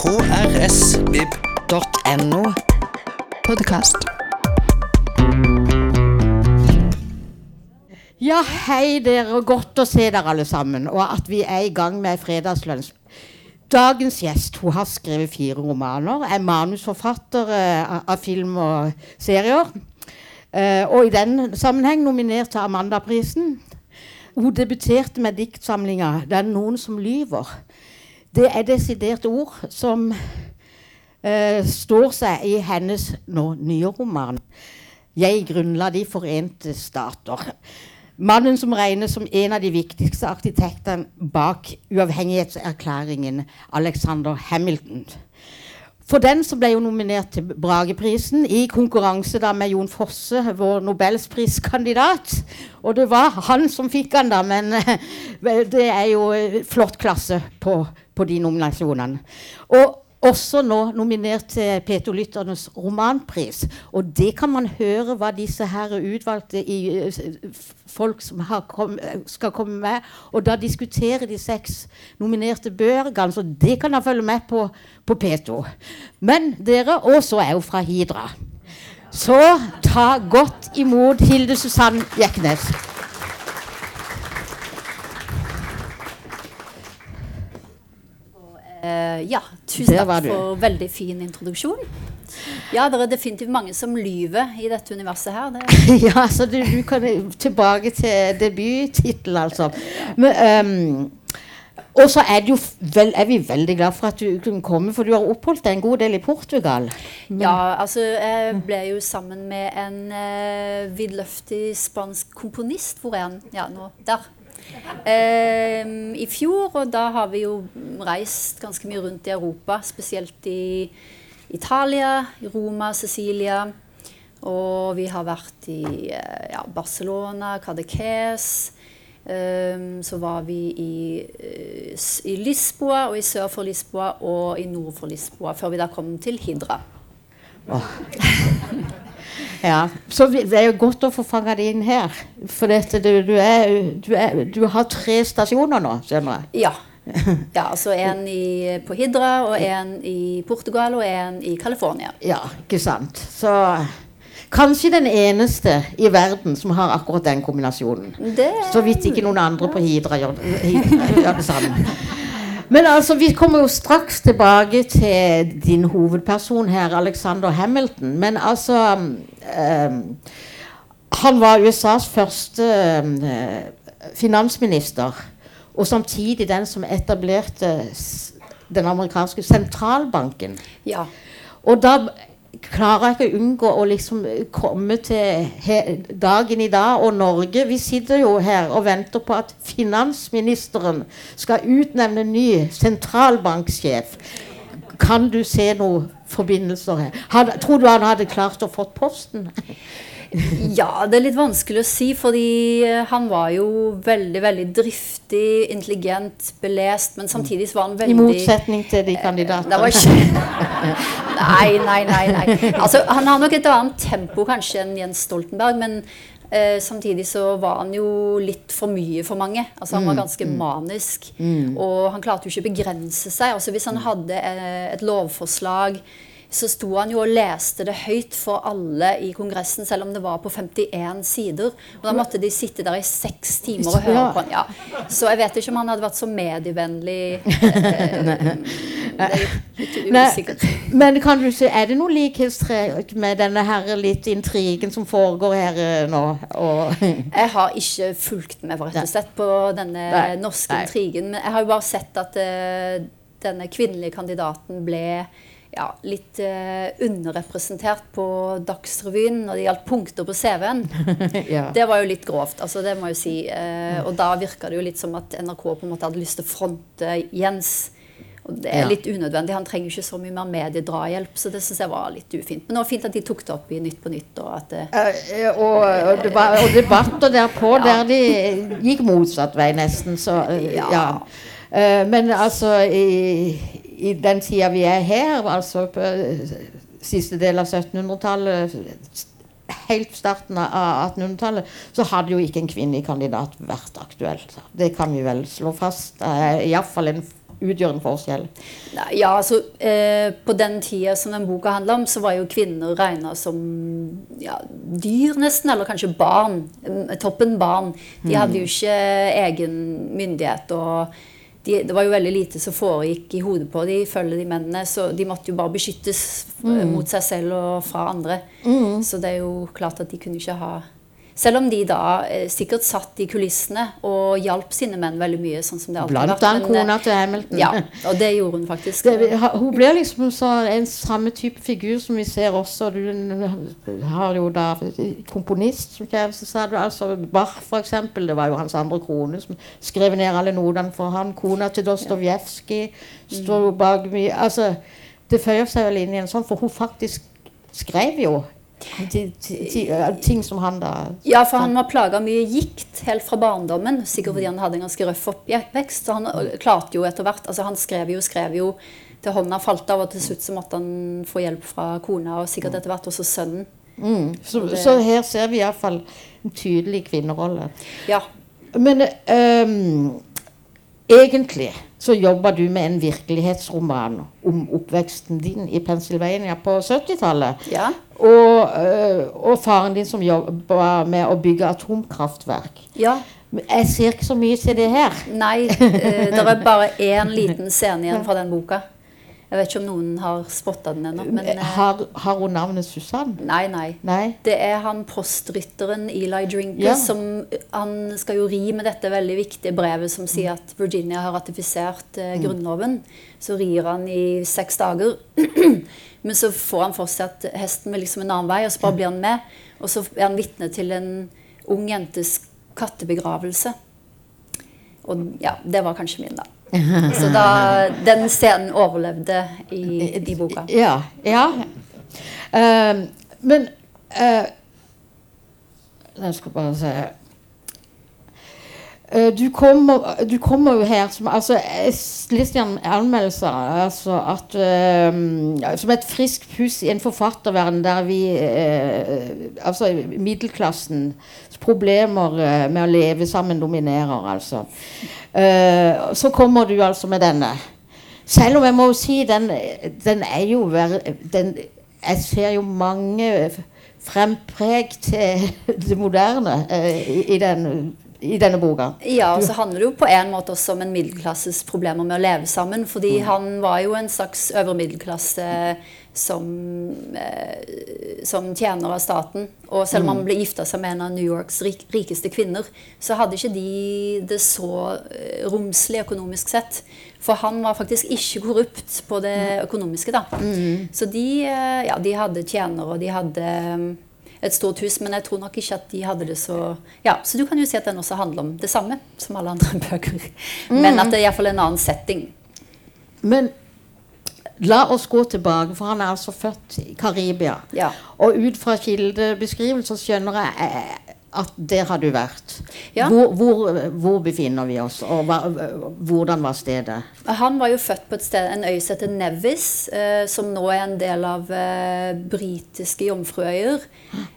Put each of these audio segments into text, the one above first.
krsvib.no. Podkast. Ja, hei dere, godt å se dere alle sammen, og at vi er i gang med Fredagslunsj. Dagens gjest hun har skrevet fire romaner, er manusforfatter uh, av film og serier. Uh, og i den sammenheng nominert til Amandaprisen. Hun debuterte med diktsamlinga 'Det er noen som lyver'. Det er desidert ord som eh, står seg i hennes nå nye roman. 'Jeg grunnla De forente stater'. Mannen som regnes som en av de viktigste arkitektene bak uavhengighetserklæringen, Alexander Hamilton. For den som ble jo nominert til Brageprisen i konkurranse da med Jon Fosse, vår nobelspriskandidat. Og det var han som fikk den, da, men det er jo flott klasse på, på de nominasjonene. Og også nå nominert til Peter Lytternes romanpris. Og det kan man høre hva disse her utvalgte i, folk som kom, skal komme med. Og da diskuterer de seks nominerte bøkene. Så det kan dere følge med på på P2. Men dere, også er jo fra Hidra. Så ta godt imot Hilde Susann Jeknes. Uh, ja, tusen takk for veldig fin introduksjon. Ja, det er definitivt mange som lyver i dette universet her. Det, ja, så du, du kan tilbake til debuttittel, altså. Men, um, og så er, vel, er vi veldig glad for at du kunne komme, for du har oppholdt deg en god del i Portugal. ja, altså jeg ble jo sammen med en uh, vidløftig spansk komponist. Hvor er han? Ja, nå. Der. Eh, I fjor, og da har vi jo reist ganske mye rundt i Europa, spesielt i Italia, Roma, Sicilia. Og vi har vært i eh, ja, Barcelona, Cadaqués. Um, så var vi i, eh, i Lisboa, og i sør for Lisboa og i nord for Lisboa, før vi da kom til Hidra. Ja, så det er jo godt å få fanga det inn her. For dette, du, du, er, du, er, du har tre stasjoner nå, skjønner jeg. Ja. ja altså en i, på Hidra, og en i Portugal, og en i California. Ja, ikke sant. Så kanskje den eneste i verden som har akkurat den kombinasjonen. Det Så vidt ikke noen andre på Hidra gjør, Hidra gjør det samme. Men altså, vi kommer jo straks tilbake til din hovedperson her, Alexander Hamilton. Men altså um, Han var USAs første um, finansminister, og samtidig den som etablerte den amerikanske sentralbanken. Ja. Og da klarer jeg ikke å unngå å liksom komme til dagen i dag og Norge. Vi sitter jo her og venter på at finansministeren skal utnevne ny sentralbanksjef. Kan du se noen forbindelser her? Tror du han hadde klart å fått posten? Ja, det er litt vanskelig å si, fordi eh, han var jo veldig, veldig driftig, intelligent, belest, men samtidig så var han veldig I motsetning til de Det kandidatene. Nei, nei, nei. nei. Altså, han har nok et annet tempo kanskje enn Jens Stoltenberg, men eh, samtidig så var han jo litt for mye for mange. Altså, han var ganske manisk, og han klarte jo ikke å begrense seg. Altså, hvis han hadde eh, et lovforslag så sto han jo og leste det høyt for alle i Kongressen, selv om det var på 51 sider. Og da måtte de sitte der i seks timer og høre på han. Ja. Så jeg vet ikke om han hadde vært så medievennlig. Eh, det er litt Nei, men kan du se, er det noe likhetstrekk med denne her litt intrigen som foregår her eh, nå? Jeg har ikke fulgt med rett og slett på denne Nei, norske nei. intrigen. Men jeg har jo bare sett at uh, denne kvinnelige kandidaten ble ja, litt eh, underrepresentert på Dagsrevyen når det gjaldt punkter på CV-en. ja. Det var jo litt grovt, altså det må jeg jo si. Eh, og da virka det jo litt som at NRK på en måte hadde lyst til å fronte Jens. Og det er Ja. litt unødvendig. Han trenger ikke så mye mer mediedrahjelp, så det syns jeg var litt ufint. Men det var fint at de tok det opp i Nytt på Nytt. og at det, Eh, og, og, var, og debatter derpå der de gikk motsatt vei, nesten. Så eh, ja. Ja. Eh, men altså i, i den tida vi er her, altså på eh, siste del av 1700-tallet Helt starten av 1800-tallet så hadde jo ikke en kvinnelig kandidat vært aktuell. Det kan vi vel slå fast. Iallfall en utgjør en forskjell? Ja, altså eh, På den tida som den boka handler om, så var jo kvinner regna som ja, dyr, nesten. Eller kanskje barn. eh, Toppen barn. De hadde jo ikke egen myndighet. og de, Det var jo veldig lite som foregikk i hodet på de, følge de mennene. Så de måtte jo bare beskyttes mm. mot seg selv og fra andre. Så det er jo klart at de kunne ikke ha selv om de da eh, sikkert satt i kulissene og hjalp sine menn veldig mye. sånn som det alltid Blant annet eh, kona til Hamilton. Ja, og det gjorde hun faktisk. Det, hun blir liksom så en samme type figur som vi ser også. Du har jo da komponist, som kjæreste, sa du. Altså Bach, for eksempel. Det var jo hans andre kone som skrev ned alle notene for han. Kona til Dostojevskij står jo bak mye Altså, det føyer seg vel inn i en sånn, for hun faktisk skrev jo ting som han da Ja, for han var plaga av mye gikt helt fra barndommen. Sikkert fordi han hadde en ganske røff oppvekst. Så han øh, klarte jo etter hvert altså Han skrev jo skrev jo til hånda falt av, og til slutt så måtte han få hjelp fra kona, og sikkert etter hvert også sønnen. mm. så, Det- så her ser vi iallfall en tydelig kvinnerolle. Ja. Men um, egentlig så jobba du med en virkelighetsroman om oppveksten din i Pennsylvania på 70-tallet. ja. Og, eh, og faren din som jobba med å bygge atomkraftverk. Ja. Jeg ser ikke så mye til det her. Nei, eh, det er bare én liten scene igjen fra den boka. Jeg vet ikke om noen har spotta den ennå, men eh, Har, har hun navnet Susann? Nei, nei. Nei? Det er han postrytteren Eli Drinker Ja. som Han skal jo ri med dette veldig viktige brevet som sier at Virginia har ratifisert eh, Mm. Grunnloven. Så rir han i seks dager. Men så får han for seg at hesten vil liksom en annen vei, og så bare blir han med. Og så er han vitne til en ung jentes kattebegravelse. Og ja, det var kanskje min, da. Så da, den scenen overlevde i, i boka. Ja. ja. Uh, men uh, Jeg skal bare se Eh, du kommer, du kommer jo her som altså, Litt i altså at eh, som et friskt pust i en forfatterverden der vi uh, Altså middelklassens problemer uh, med å leve sammen dominerer, altså. Eh, så kommer du altså med denne. Selv om jeg må si den, den er jo den, Jeg ser jo mange frempreg til det moderne eh, i, i, den, i denne boka. Ja, og så handler det jo på en måte også om en middelklasses problemer med å leve sammen. Fordi Mm. han var jo en slags øvre middelklasse som, eh, som tjener av staten. Og selv om Mm. han ble gifta seg med en av New Yorks rik, rikeste kvinner, så hadde ikke de det så eh, romslig økonomisk sett. For han var faktisk ikke korrupt på det økonomiske, da. Så de, eh, ja, de hadde tjenere, og de hadde et stort hus, men jeg tror nok ikke at de hadde det så Ja, Så du kan jo si at den også handler om det samme som alle andre bøker. Men at det er iallfall en annen setting. Men la oss gå tilbake, for han er altså født i Karibia. Ja. Og ut fra kildebeskrivelser skjønner jeg eh, at der har du vært. Ja. Hvor, hvor, hvor befinner vi oss, og hva, hvordan var stedet? Han var jo født på et sted, en øy som heter Nevis, eh, som nå er en del av eh, britiske jomfruøyer.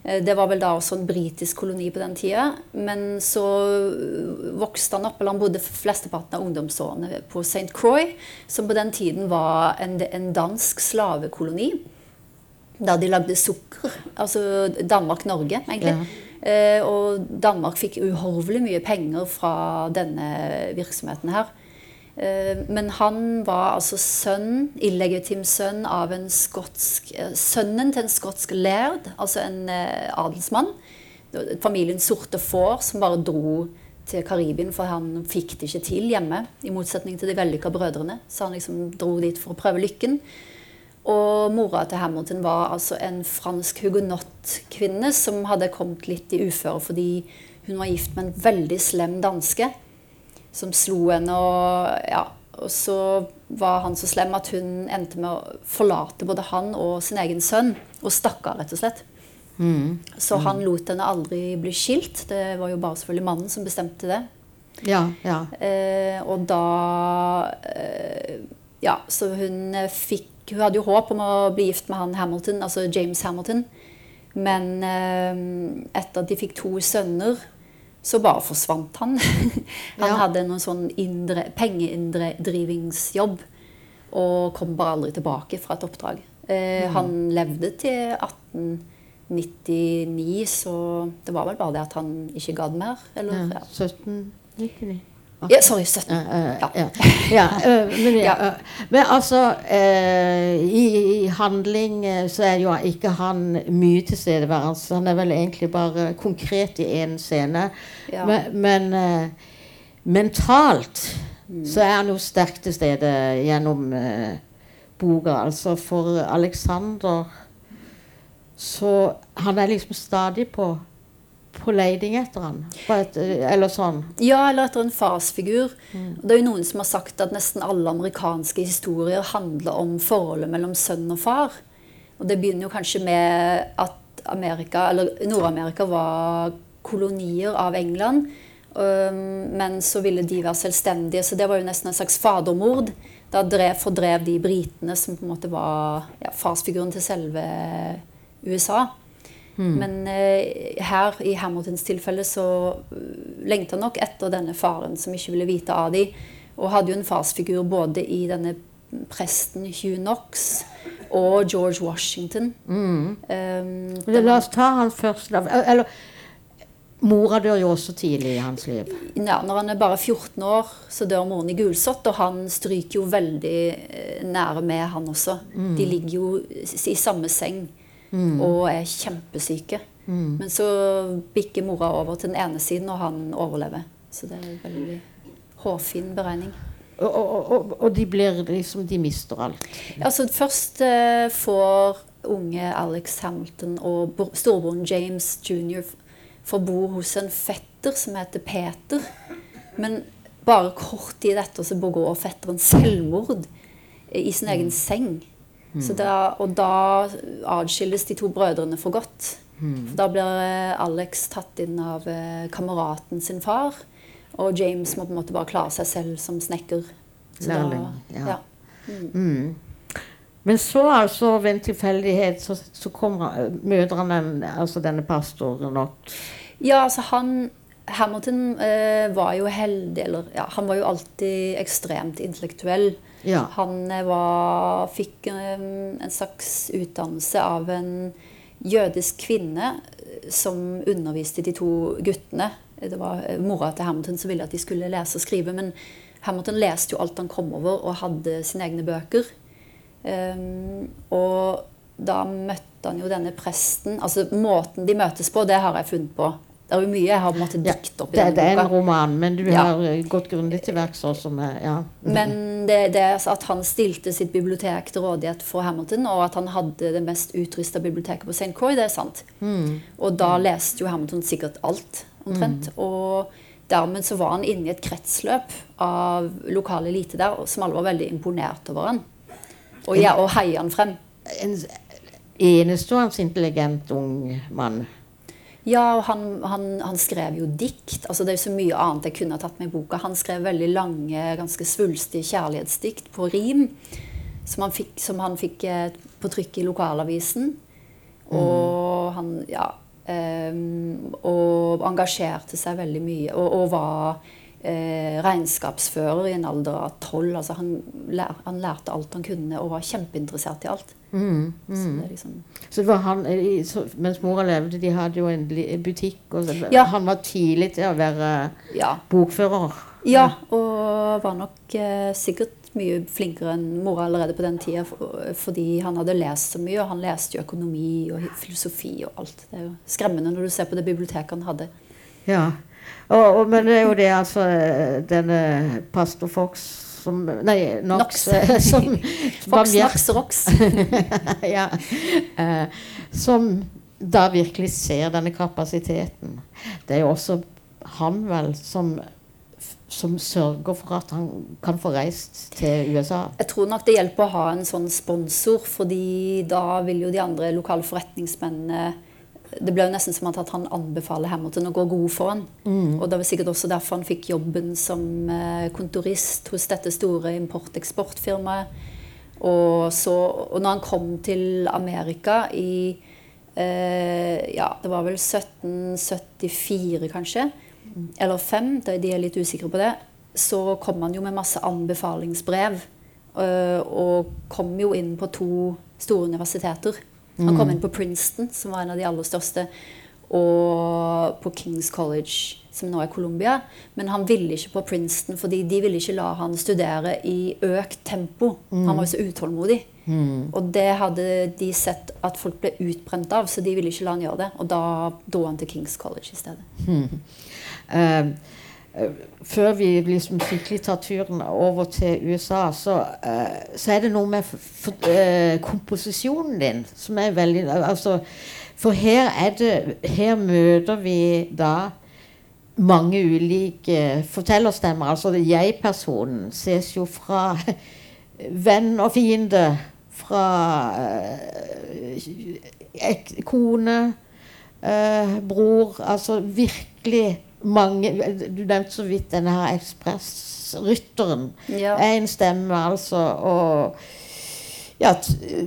Eh, det var vel da også en britisk koloni på den tida. Men så eh, vokste han opp, eller han bodde flesteparten av ungdomsårene på St. Croix, som på den tiden var en, en dansk slavekoloni. Da de lagde sukker. Altså Danmark-Norge, egentlig. Eh, og Danmark fikk uhorvelig mye penger fra denne virksomheten her. Eh, men han var altså sønn, illegitim sønn av en skotsk eh, Sønnen til en skotsk laird, altså en eh, adelsmann. Familien Sorte Får, som bare dro til Karibien, for han fikk det ikke til hjemme. I motsetning til de vellykka brødrene. Så han liksom dro dit for å prøve lykken. Og mora til Hamilton var altså en fransk hugenottkvinne som hadde kommet litt i uføre fordi hun var gift med en veldig slem danske som slo henne. Og, ja, og så var han så slem at hun endte med å forlate både han og sin egen sønn og stakk av, rett og slett. Så han lot henne aldri bli skilt. Det var jo bare selvfølgelig mannen som bestemte det. Ja, ja. Eh, og da eh, Ja, så hun fikk Hun hadde jo håp om å bli gift med han Hamilton, altså James Hamilton. Men eh, etter at de fikk to sønner, så bare forsvant han. han Ja. hadde noen sånn indre, pengeinndrivingsjobb og kom bare aldri tilbake fra et oppdrag. Eh, Han levde til 1899, så det var vel bare det at han ikke gadd mer. Eller, ja. 1799. Ja, sorry, 17. Eh, eh, Ja. ja. ja, men, ja. Men altså eh, i, handling eh, så er jo ikke han mye tilstedeværelse. Han er vel egentlig bare konkret i én scene. Men, men eh, mentalt så er han jo sterkt til stede gjennom boka. Altså for Alexander så Han er liksom stadig på på leiding etter han. Et, eller sånn. Ja, eller etter en farsfigur. Mm. Det er jo noen som har sagt at nesten alle amerikanske historier handler om forholdet mellom sønn og far. Og det begynner jo kanskje med at Amerika, eller Nord-Amerika var kolonier av England. Um, men så ville de være selvstendige, så det var jo nesten en slags fadermord. Da drev, fordrev de britene, som på en måte var ja, farsfiguren til selve USA. Men eh, her i Hamiltons tilfelle så uh, lengta han nok etter denne faren som ikke ville vite av dem. og hadde jo en farsfigur både i denne presten Hugh Knox og George Washington. Um, Men La oss ta han først. Eller Mora dør jo også tidlig i hans liv. ja, når han er bare 14 år, så dør moren i gulsott, og han stryker jo veldig eh, nære med, han også. De ligger jo i samme seng og er kjempesyke. Men så bikker mora over til den ene siden, og han overlever. Så det er en veldig hårfin beregning. Og, og, og, og de blir liksom De mister alt. Altså Først eh, får unge Alex Hamilton og bro- storebroren James jr. får bo hos en fetter som heter Peter. Men bare kort tid etter så begår fetteren selvmord i sin egen seng. Så da, og da adskilles de to brødrene for godt. For da blir eh, Alex tatt inn av eh, kameraten sin far. Og James må på en måte bare klare seg selv som snekker. Så da- Lærling, ja. Mm. Men så, altså, ved en tilfeldighet, så, så kommer, møter han altså denne pastoren nok. Ja, altså han Hamilton eh, var jo heldig, eller ja, han var jo alltid ekstremt intellektuell. Ja. Han eh, var, fikk eh, en slags utdannelse av en jødisk kvinne eh, som underviste de to guttene. Det var mora til Hamilton som ville at de skulle lese og skrive, men Hamilton leste jo alt han kom over, og hadde sine egne bøker. Um, og da møtte han jo denne presten Altså måten de møtes på, det har jeg funnet på. Det er jo mye jeg har på en måte dikt opp i det, denne det er en boka. roman, men du Ja. har eh, gått grundig til verks også med ja. Men det, det altså at han stilte sitt bibliotek til rådighet for Hamilton, og at han hadde det mest utrusta biblioteket på St. Croix, det er sant. Og da leste jo Hamilton sikkert alt, omtrent. Og dermed så var han inne i et kretsløp av lokal elite der, som alle var veldig imponert over han. Og, ja, og heia han frem. En enestående intelligent ung mann. Ja, og han, han, han skrev jo dikt. altså Det er jo så mye annet jeg kunne ha tatt med i boka. Han skrev veldig lange, ganske svulstige kjærlighetsdikt på rim. Som han fikk, som han fikk eh, på trykk i lokalavisen. Og han ja, Um, Og engasjerte seg veldig mye. Og, og var eh, regnskapsfører i en alder av tolv. Altså han, lær, han lærte alt han kunne og var kjempeinteressert i alt. Så det liksom Så det var han, så, mens mora levde, de hadde jo en butikk, og så, Ja. han var tidlig til å være Ja. bokfører. Ja, og var nok eh, sikkert mye flinkere enn mora allerede på den tida, for, fordi han hadde lest så mye. Og han leste jo økonomi og filosofi og alt. Det er jo skremmende når du ser på det biblioteket han hadde. Ja. Og, og, men det er jo det, altså Denne pastor Fox som Nei, Knox. Knox. eh, Som Fox, Nox, Rox. ja, eh, som da virkelig ser denne kapasiteten. Det er jo også han vel som, som sørger for at han kan få reist til USA. Jeg tror nok det hjelper å ha en sånn sponsor, fordi da vil jo de andre lokale forretningsmennene Det ble jo nesten som at han anbefaler Hamilton å gå god for han. Og det var sikkert også derfor han fikk jobben som eh, kontorist hos dette store import-eksportfirmaet. Og, så, og når han kom til Amerika i eh, Ja, det var vel 1774, kanskje. eller fem, de de er litt usikre på det, så kom han jo med masse anbefalingsbrev. øh, og kom jo inn på to store universiteter. Han kom inn på Princeton, som var en av de aller største, og på Kings College, som nå er Columbia. Men han ville ikke på Princeton, fordi de ville ikke la han studere i økt tempo. Han var jo så utålmodig. Og det hadde de sett at folk ble utbrent av, så de ville ikke la han gjøre det. Og da dro han til Kings College i stedet. Mm. eh, før vi liksom skikkelig tar turen over til USA, så, uh, så er det noe med eh, komposisjonen din som er veldig altså, For her er det Her møter vi da mange ulike fortellerstemmer. Altså jeg-personen ses jo fra venn og fiende, fra uh, kone, eh, bror Altså virkelig mange Du nevnte så vidt denne her Ekspressrytteren. Ja. Stemme, altså. Og ja,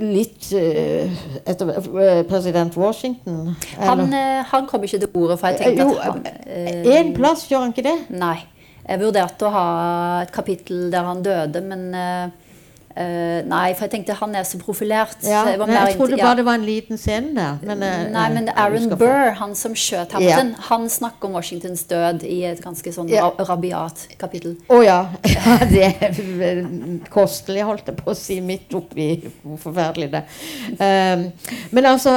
litt eh, etter eh, president Washington. Han, eh, han kom ikke til ordet, for jeg tenkte Jo, at han En plass, gjør han ikke det? Nei. Jeg vurderte å ha et kapittel der han døde, men eh, Nei, for jeg tenkte han er så profilert. Ja, så jeg nei, jeg trodde bare ja. det var en liten scene der. Men, uh, Nei, men Aaron Burr, han som skjøt Hamilton, han snakker om Washingtons død i et ganske sånn Ja. ra- rabiat kapittel. Å ja. ja. Det er kostelig, holdt jeg på å si, midt oppi hvor forferdelig det um, Men altså,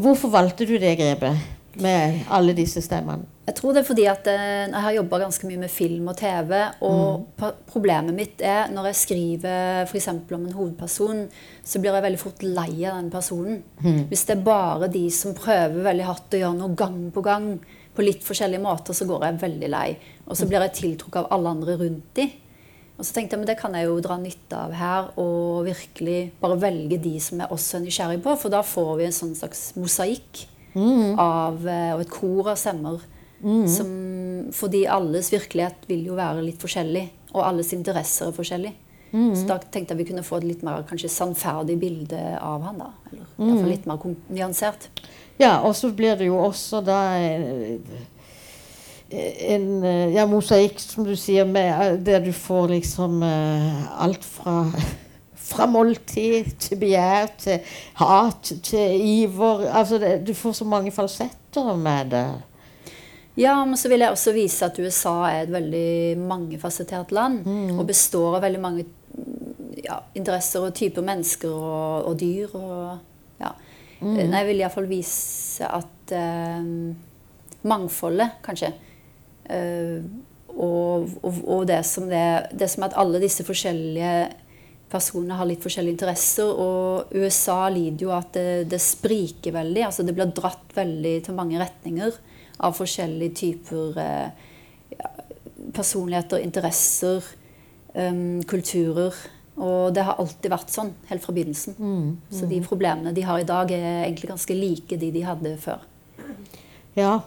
hvorfor valgte du det grepet med alle disse stemmene? Jeg tror det er fordi at eh, jeg har jobba ganske mye med film og TV. Og mm. problemet mitt er når jeg skriver f.eks. om en hovedperson, så blir jeg veldig fort lei av den personen. Hvis det er bare de som prøver veldig hardt å gjøre noe gang på gang, på litt forskjellige måter, så går jeg veldig lei. Og så blir jeg tiltrukket av alle andre rundt de. Og så tenkte jeg, men det kan jeg jo dra nytte av her, og virkelig bare velge de som jeg også er nysgjerrig på, for da får vi en sånn slags mosaikk av, eh, og et kor av stemmer. Som, fordi alles virkelighet vil jo være litt forskjellig, og alles interesser er forskjellig. Så da tenkte jeg vi kunne få et litt mer kanskje sannferdig bilde av han. da, Eller mm. litt mer nyansert. Ja, og så blir det jo også da eh, en eh, ja, mosaikk, som du sier, med, eh, der du får liksom alt fra fra måltid til begjær til hat til iver. Altså det, du får så mange falsetter med det. Ja, men så vil jeg også vise at USA er et veldig mangefasettert land. Og består av veldig mange mm, ja, interesser og typer mennesker og, og dyr. Og, ja. Nei, jeg vil iallfall vise at eh, mangfoldet, kanskje eh, og, og, og det som det, det som at alle disse forskjellige personene har litt forskjellige interesser. Og USA lider jo at det, det spriker veldig. altså Det blir dratt veldig til mange retninger av forskjellige typer eh, ja, personligheter, interesser, um, kulturer. Og det har alltid vært sånn helt fra begynnelsen. Så de problemene de har i dag, er egentlig ganske like de de hadde før. Ja.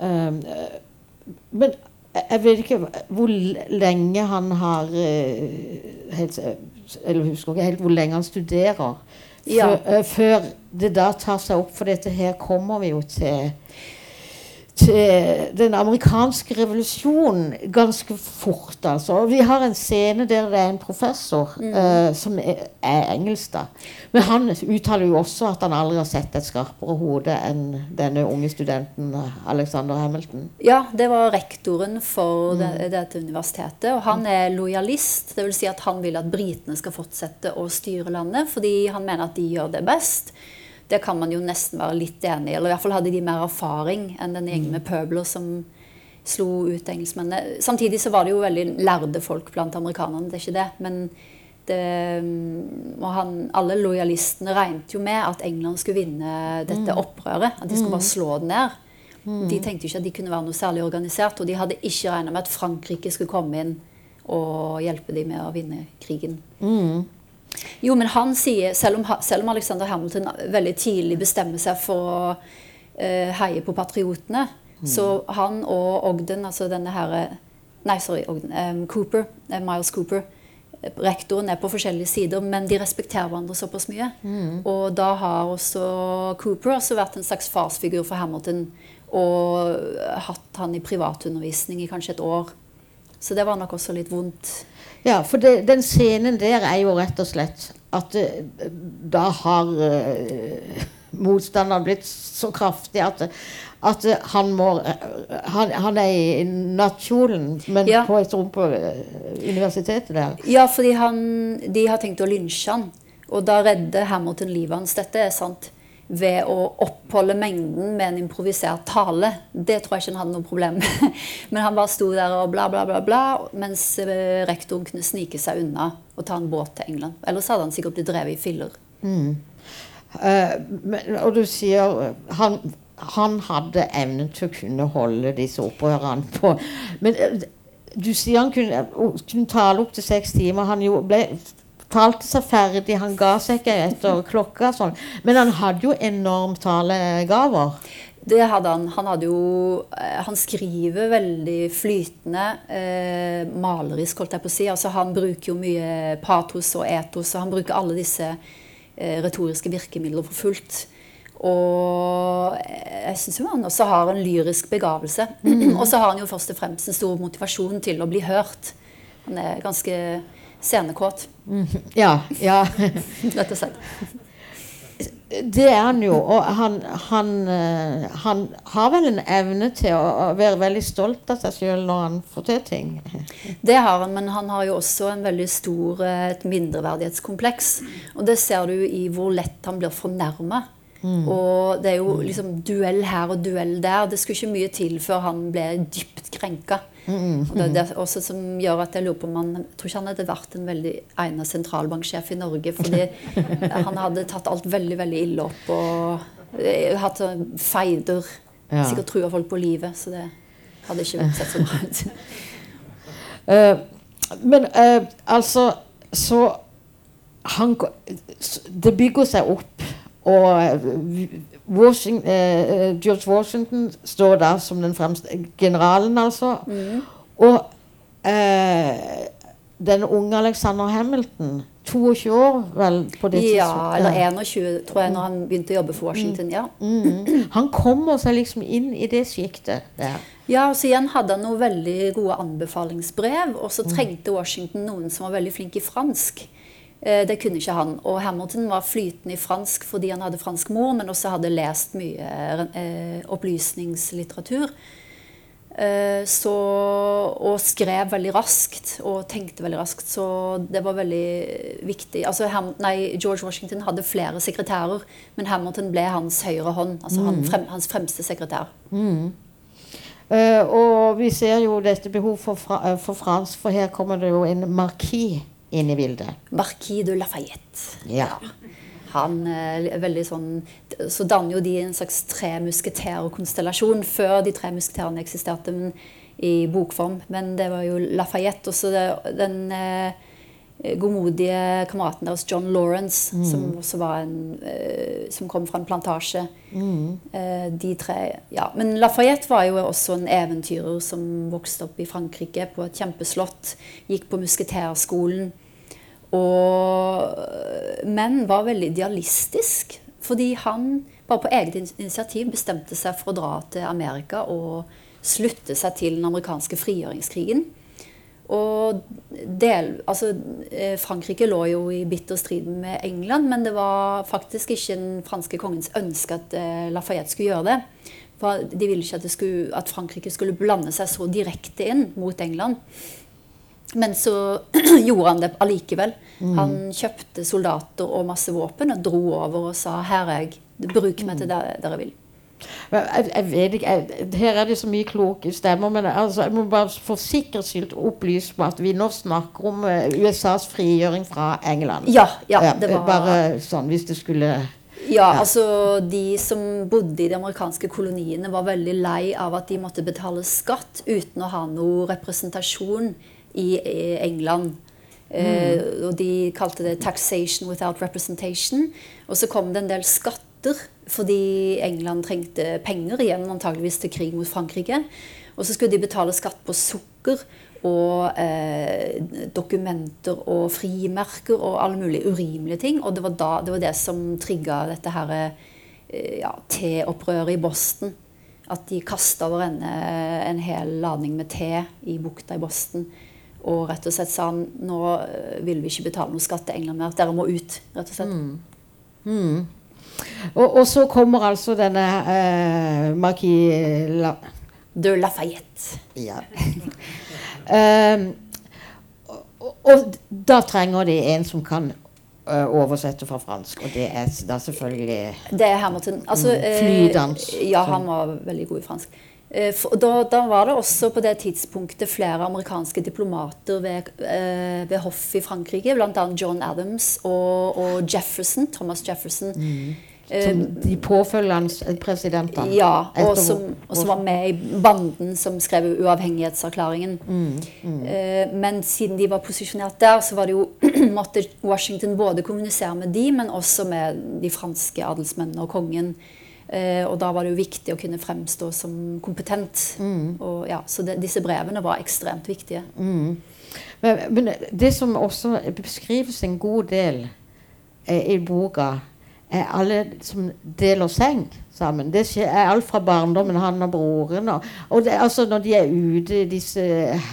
Um, men jeg vet ikke hvor lenge han har eh, helt, Eller husker ikke helt hvor lenge han studerer. Ja. Før, eh, før det da tar seg opp, for dette her kommer vi jo til den amerikanske revolusjonen ganske fort. altså. Og Vi har en scene der det er en professor eh, som er, er engelsk. da. Men han uttaler jo også at han aldri har sett et skarpere hode enn denne unge studenten eh, Alexander Hamilton. Ja, det var rektoren for det, dette universitetet. Og han er lojalist. Dvs. Si at han vil at britene skal fortsette å styre landet, fordi han mener at de gjør det best. Det kan man jo nesten være litt enig i. Eller i hvert fall hadde de mer erfaring enn den gjengen med pøbler som slo ut engelskmennene. Samtidig så var det jo veldig lærde folk blant amerikanerne, det er ikke det. Men det, og han, alle lojalistene regnet jo med at England skulle vinne dette opprøret. At de skulle bare slå det ned. De tenkte ikke at de kunne være noe særlig organisert, og de hadde ikke regnet med at Frankrike skulle komme inn og hjelpe dem med å vinne krigen. Jo, men han sier, selv om, selv om Alexander Hamilton veldig tidlig bestemmer seg for å uh, heie på patriotene, så han og Ogden, altså denne her Nei, sorry, Ogden, Um, Cooper, uh, Miles Cooper, rektoren er på forskjellige sider, men de respekterer hverandre såpass mye. Og da har også Cooper også vært en slags farsfigur for Hamilton. Og hatt han i privatundervisning i kanskje et år. Så det var nok også litt vondt. Ja, for det, den scenen der er jo rett og slett at eh, da har uh, motstanderen blitt så kraftig at, at han må eh, han, han er i nattkjolen, men Ja. på et rom på universitetet der. Ja, fordi han, de har tenkt å lynsje han. Og da redder Hamilton livet hans. Dette er sant. Ved å oppholde mengden med en improvisert tale. Det tror jeg ikke han hadde noe problem med. Men han bare sto der og bla, bla, bla, bla, mens eh, rektoren kunne snike seg unna og ta en båt til England. Ellers hadde han sikkert blitt drevet i filler. Eh, men, og du sier eh, han, han hadde evnen til å kunne holde disse opprørerne på Men uh, du sier han kunne, kunne tale opp til seks timer. Han jo ble, talte seg ferdig, han ga seg ikke etter klokka. Sånn. Men han hadde jo enormt talegaver. Det hadde han. Han hadde jo eh, Han skriver veldig flytende, eh, malerisk, holdt jeg på å si. Altså, han bruker jo mye patos og etos, og han bruker alle disse eh, retoriske virkemidler for fullt. Og jeg syns jo han også har en lyrisk begavelse. og så har han jo først og fremst en stor motivasjon til å bli hørt. Han er ganske scenekåt, Ja, ja. rett og slett. Det er han jo. Og han, han, eh, han har vel en evne til å, å være veldig stolt av seg sjøl når han får til ting. Det har han, men han har jo også en veldig stor eh, et mindreverdighetskompleks. Og det ser du i hvor lett han blir fornærma. Og det er jo liksom duell her og duell der. Det skulle ikke mye til før han ble dypt krenka. Og det er det også som gjør at jeg lurer på om han jeg tror ikke han hadde vært en veldig egnet sentralbanksjef i Norge. Fordi han hadde tatt alt veldig veldig ille opp og eh, hatt sånn feider. Ja. Sikkert trua folk på livet. Så det hadde ikke sett så bra ut. uh, men uh, altså Så han Det bygger seg opp, og eh, Washington, eh, George Washington står der som den fremste generalen, altså. Og eh, den unge Alexander Hamilton, 22 år vel på det Ja, eller 21, tror jeg, når han begynte å jobbe for Washington. ja. Mm. Han kommer seg liksom inn i det sjiktet der. Ja, og så igjen hadde han noen veldig gode anbefalingsbrev, og så trengte Washington noen som var veldig flink i fransk. Eh, Det kunne ikke han. Og Hamilton var flytende i fransk fordi han hadde fransk mor, men også hadde lest mye eh, opplysningslitteratur. Eh, så, og skrev veldig raskt og tenkte veldig raskt, så det var veldig viktig. Altså, Ham, nei, George Washington hadde flere sekretærer, men Hamilton ble hans høyre hånd. Altså han, frem, hans fremste sekretær. Eh, og vi ser jo dette behov for, fra, for fransk, for her kommer det jo en markis inn i bildet. Marquis de Lafayette. Ja. Han eh, er veldig sånn Så danner jo de en slags tre musketerer-konstellasjon før de tre musketerene eksisterte men, i bokform. Men det var jo Lafayette. Og så det- den eh, godmodige kameraten deres, John Lawrence, som også var en eh, Som kom fra en plantasje. Eh, de tre Ja. Men Lafayette var jo også en eventyrer som vokste opp i Frankrike på et kjempeslott. Gikk på musketerskolen. Og, men var veldig idealistisk. Fordi han bare på eget initiativ bestemte seg for å dra til Amerika og slutte seg til den amerikanske frigjøringskrigen. Og del, altså, eh, Frankrike lå jo i bitter strid med England, men det var faktisk ikke den franske kongens ønske at eh, Lafayette skulle gjøre det. For De ville ikke at, skulle, at Frankrike skulle blande seg så direkte inn mot England. Men så gjorde han det allikevel. Han kjøpte soldater og masse våpen og dro over og sa her er jeg, bruk meg til det dere vil. Jeg, jeg vet ikke, jeg, Her er det så mye kloke stemmer, men altså, jeg må bare for sikkerhets skyld opplyse på at vi nå snakker om eh, USAs frigjøring fra England. Ja, ja, det var Bare sånn, hvis det skulle Ja, altså De som bodde i de amerikanske koloniene, var veldig lei av at de måtte betale skatt uten å ha noe representasjon i, England. Mm. og De kalte det 'taxation without representation'. Og så kom det en del skatter fordi England trengte penger igjen, antageligvis til krig mot Frankrike. Og så skulle de betale skatt på sukker og eh, dokumenter og frimerker og alle mulige urimelige ting. Og det var, da, det, var det som trigga dette her, eh, ja, teopprøret i Boston. At de kasta over ende en hel ladning med te i bukta i Boston. Og rett og slett sa han, nå eh, vil vi ikke betale noe skatt til England mer. Dere må ut. rett og slett. Mm. Og, og så kommer altså denne eh, Marquis La... De Lafayette. Ja. um, og, og da trenger de en som kan eh, oversette fra fransk, og det er da selvfølgelig Det er Hamilton. Altså, Mm, flydans. Eh, ja, han var veldig god i fransk. Eh, da, da var det også på det tidspunktet flere amerikanske diplomater ved, eh, ved hoff i Frankrike, bl.a. John Adams og, og Jefferson, Thomas Jefferson. Mm. som de påfølgende presidentene. ja, og som, og som var med i banden som skrev uavhengighetserklæringen. Eh, men siden de var posisjonert der, så var det jo måtte Washington både kommunisere med de, men også med de franske adelsmennene og kongen. Eh, og da var det jo viktig å kunne fremstå som kompetent. Og, ja, så det, disse brevene var ekstremt viktige. Men, men det som også beskrives en god del eh, i boka, er alle som deler seng sammen. Det er alt fra barndommen, han og broren. Og, og det, altså når de er ute, disse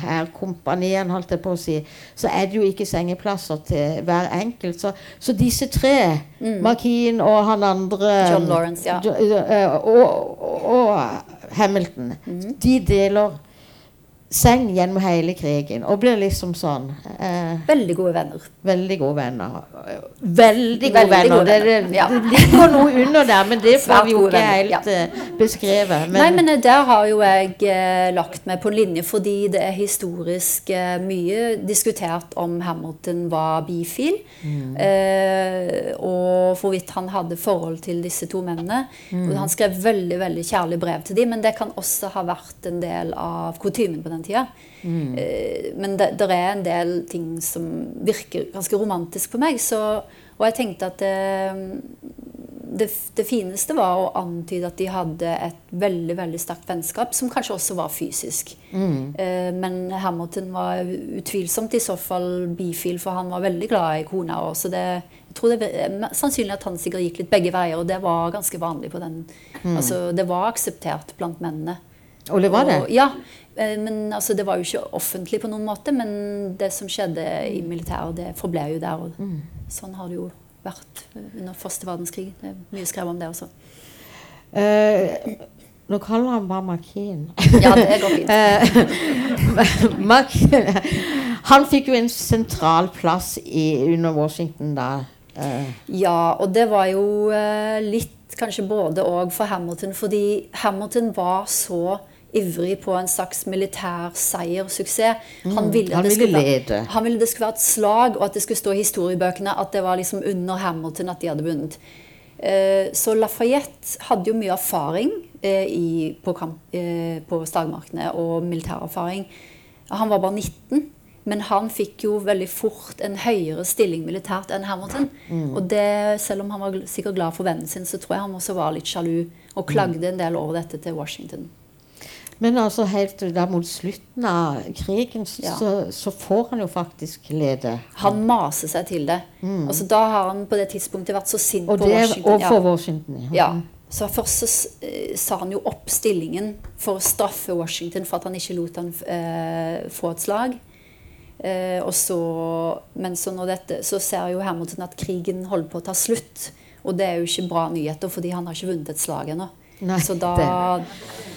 her kompaniene, holdt jeg på å si, så er det jo ikke sengeplasser til hver enkelt. Så, så disse tre, Markien og han andre John Lawrence, ja. Jo- eh, og, og, og Hamilton, de deler seng gjennom hele krigen og blir liksom sånn eh, Veldig gode venner. Veldig gode venner. Veldig gode Veldig venner. gode venner, det, ja. det ligger noe under der, men det får vi jo ikke helt ja. beskrevet. Men, Nei, men eh, der har jo jeg eh, lagt meg på linje fordi det er historisk eh, mye diskutert om Hamilton var bifil. Eh, og hvorvidt han hadde forhold til disse to mennene. Og han skrev veldig veldig kjærlig brev til dem, men det kan også ha vært en del av kutymen på den tida. Mm. men det, er en del ting som virker ganske romantisk på meg. Så, og jeg tenkte at det, det, det fineste var å antyde at de hadde et veldig veldig sterkt vennskap, som kanskje også var fysisk. Mm. men Hamilton var utvilsomt i så fall bifil, for han var veldig glad i kona. også. så det, jeg tror det er sannsynlig at han sikkert gikk litt begge veier, og det var ganske vanlig på den. Altså, det var akseptert blant mennene. Og det var det. Og, ja, eh, men altså, det var jo ikke offentlig på noen måte, men det som skjedde i militæret, det forble jo der. Og sånn har det jo vært eh, under første verdenskrig. Det er mye skrevet om det også. Eh, nå kaller han bare Makin. Ja, det går fint. Eh, Mark, han fikk jo en sentral plass i, under Washington da. Eh, Ja, og det var jo eh, litt kanskje både og for Hamilton, fordi Hamilton var så ivrig på en slags militær seiersuksess. Han ville, han ville være- Han ville det skulle være et slag, og at det skulle stå i historiebøkene at det var liksom under Hamilton at de hadde vunnet. Eh, Så Lafayette hadde jo mye erfaring eh, i, på, kamp, eh, på slagmarkene og militærerfaring. Han var bare 19, men han fikk jo veldig fort en høyere stilling militært enn Hamilton. Og det, selv om han var sikkert glad for vennen sin, så tror jeg han også var litt sjalu og klagde en del over dette til Washington. Men altså helt da mot slutten av krigen så, Ja. så, så får han jo faktisk lede. Han maser seg til det. Altså, da har han på det tidspunktet vært så sint Og på det på Washington. overfor Washington. Ja. Så først så eh, sa han jo opp stillingen for å straffe Washington for at han ikke lot han eh, få et slag. Eh, og så, men så, når dette, så ser jo Hamilton at krigen holder på å ta slutt. Og det er jo ikke bra nyheter, fordi han har ikke vunnet et slag ennå. Nei, Så da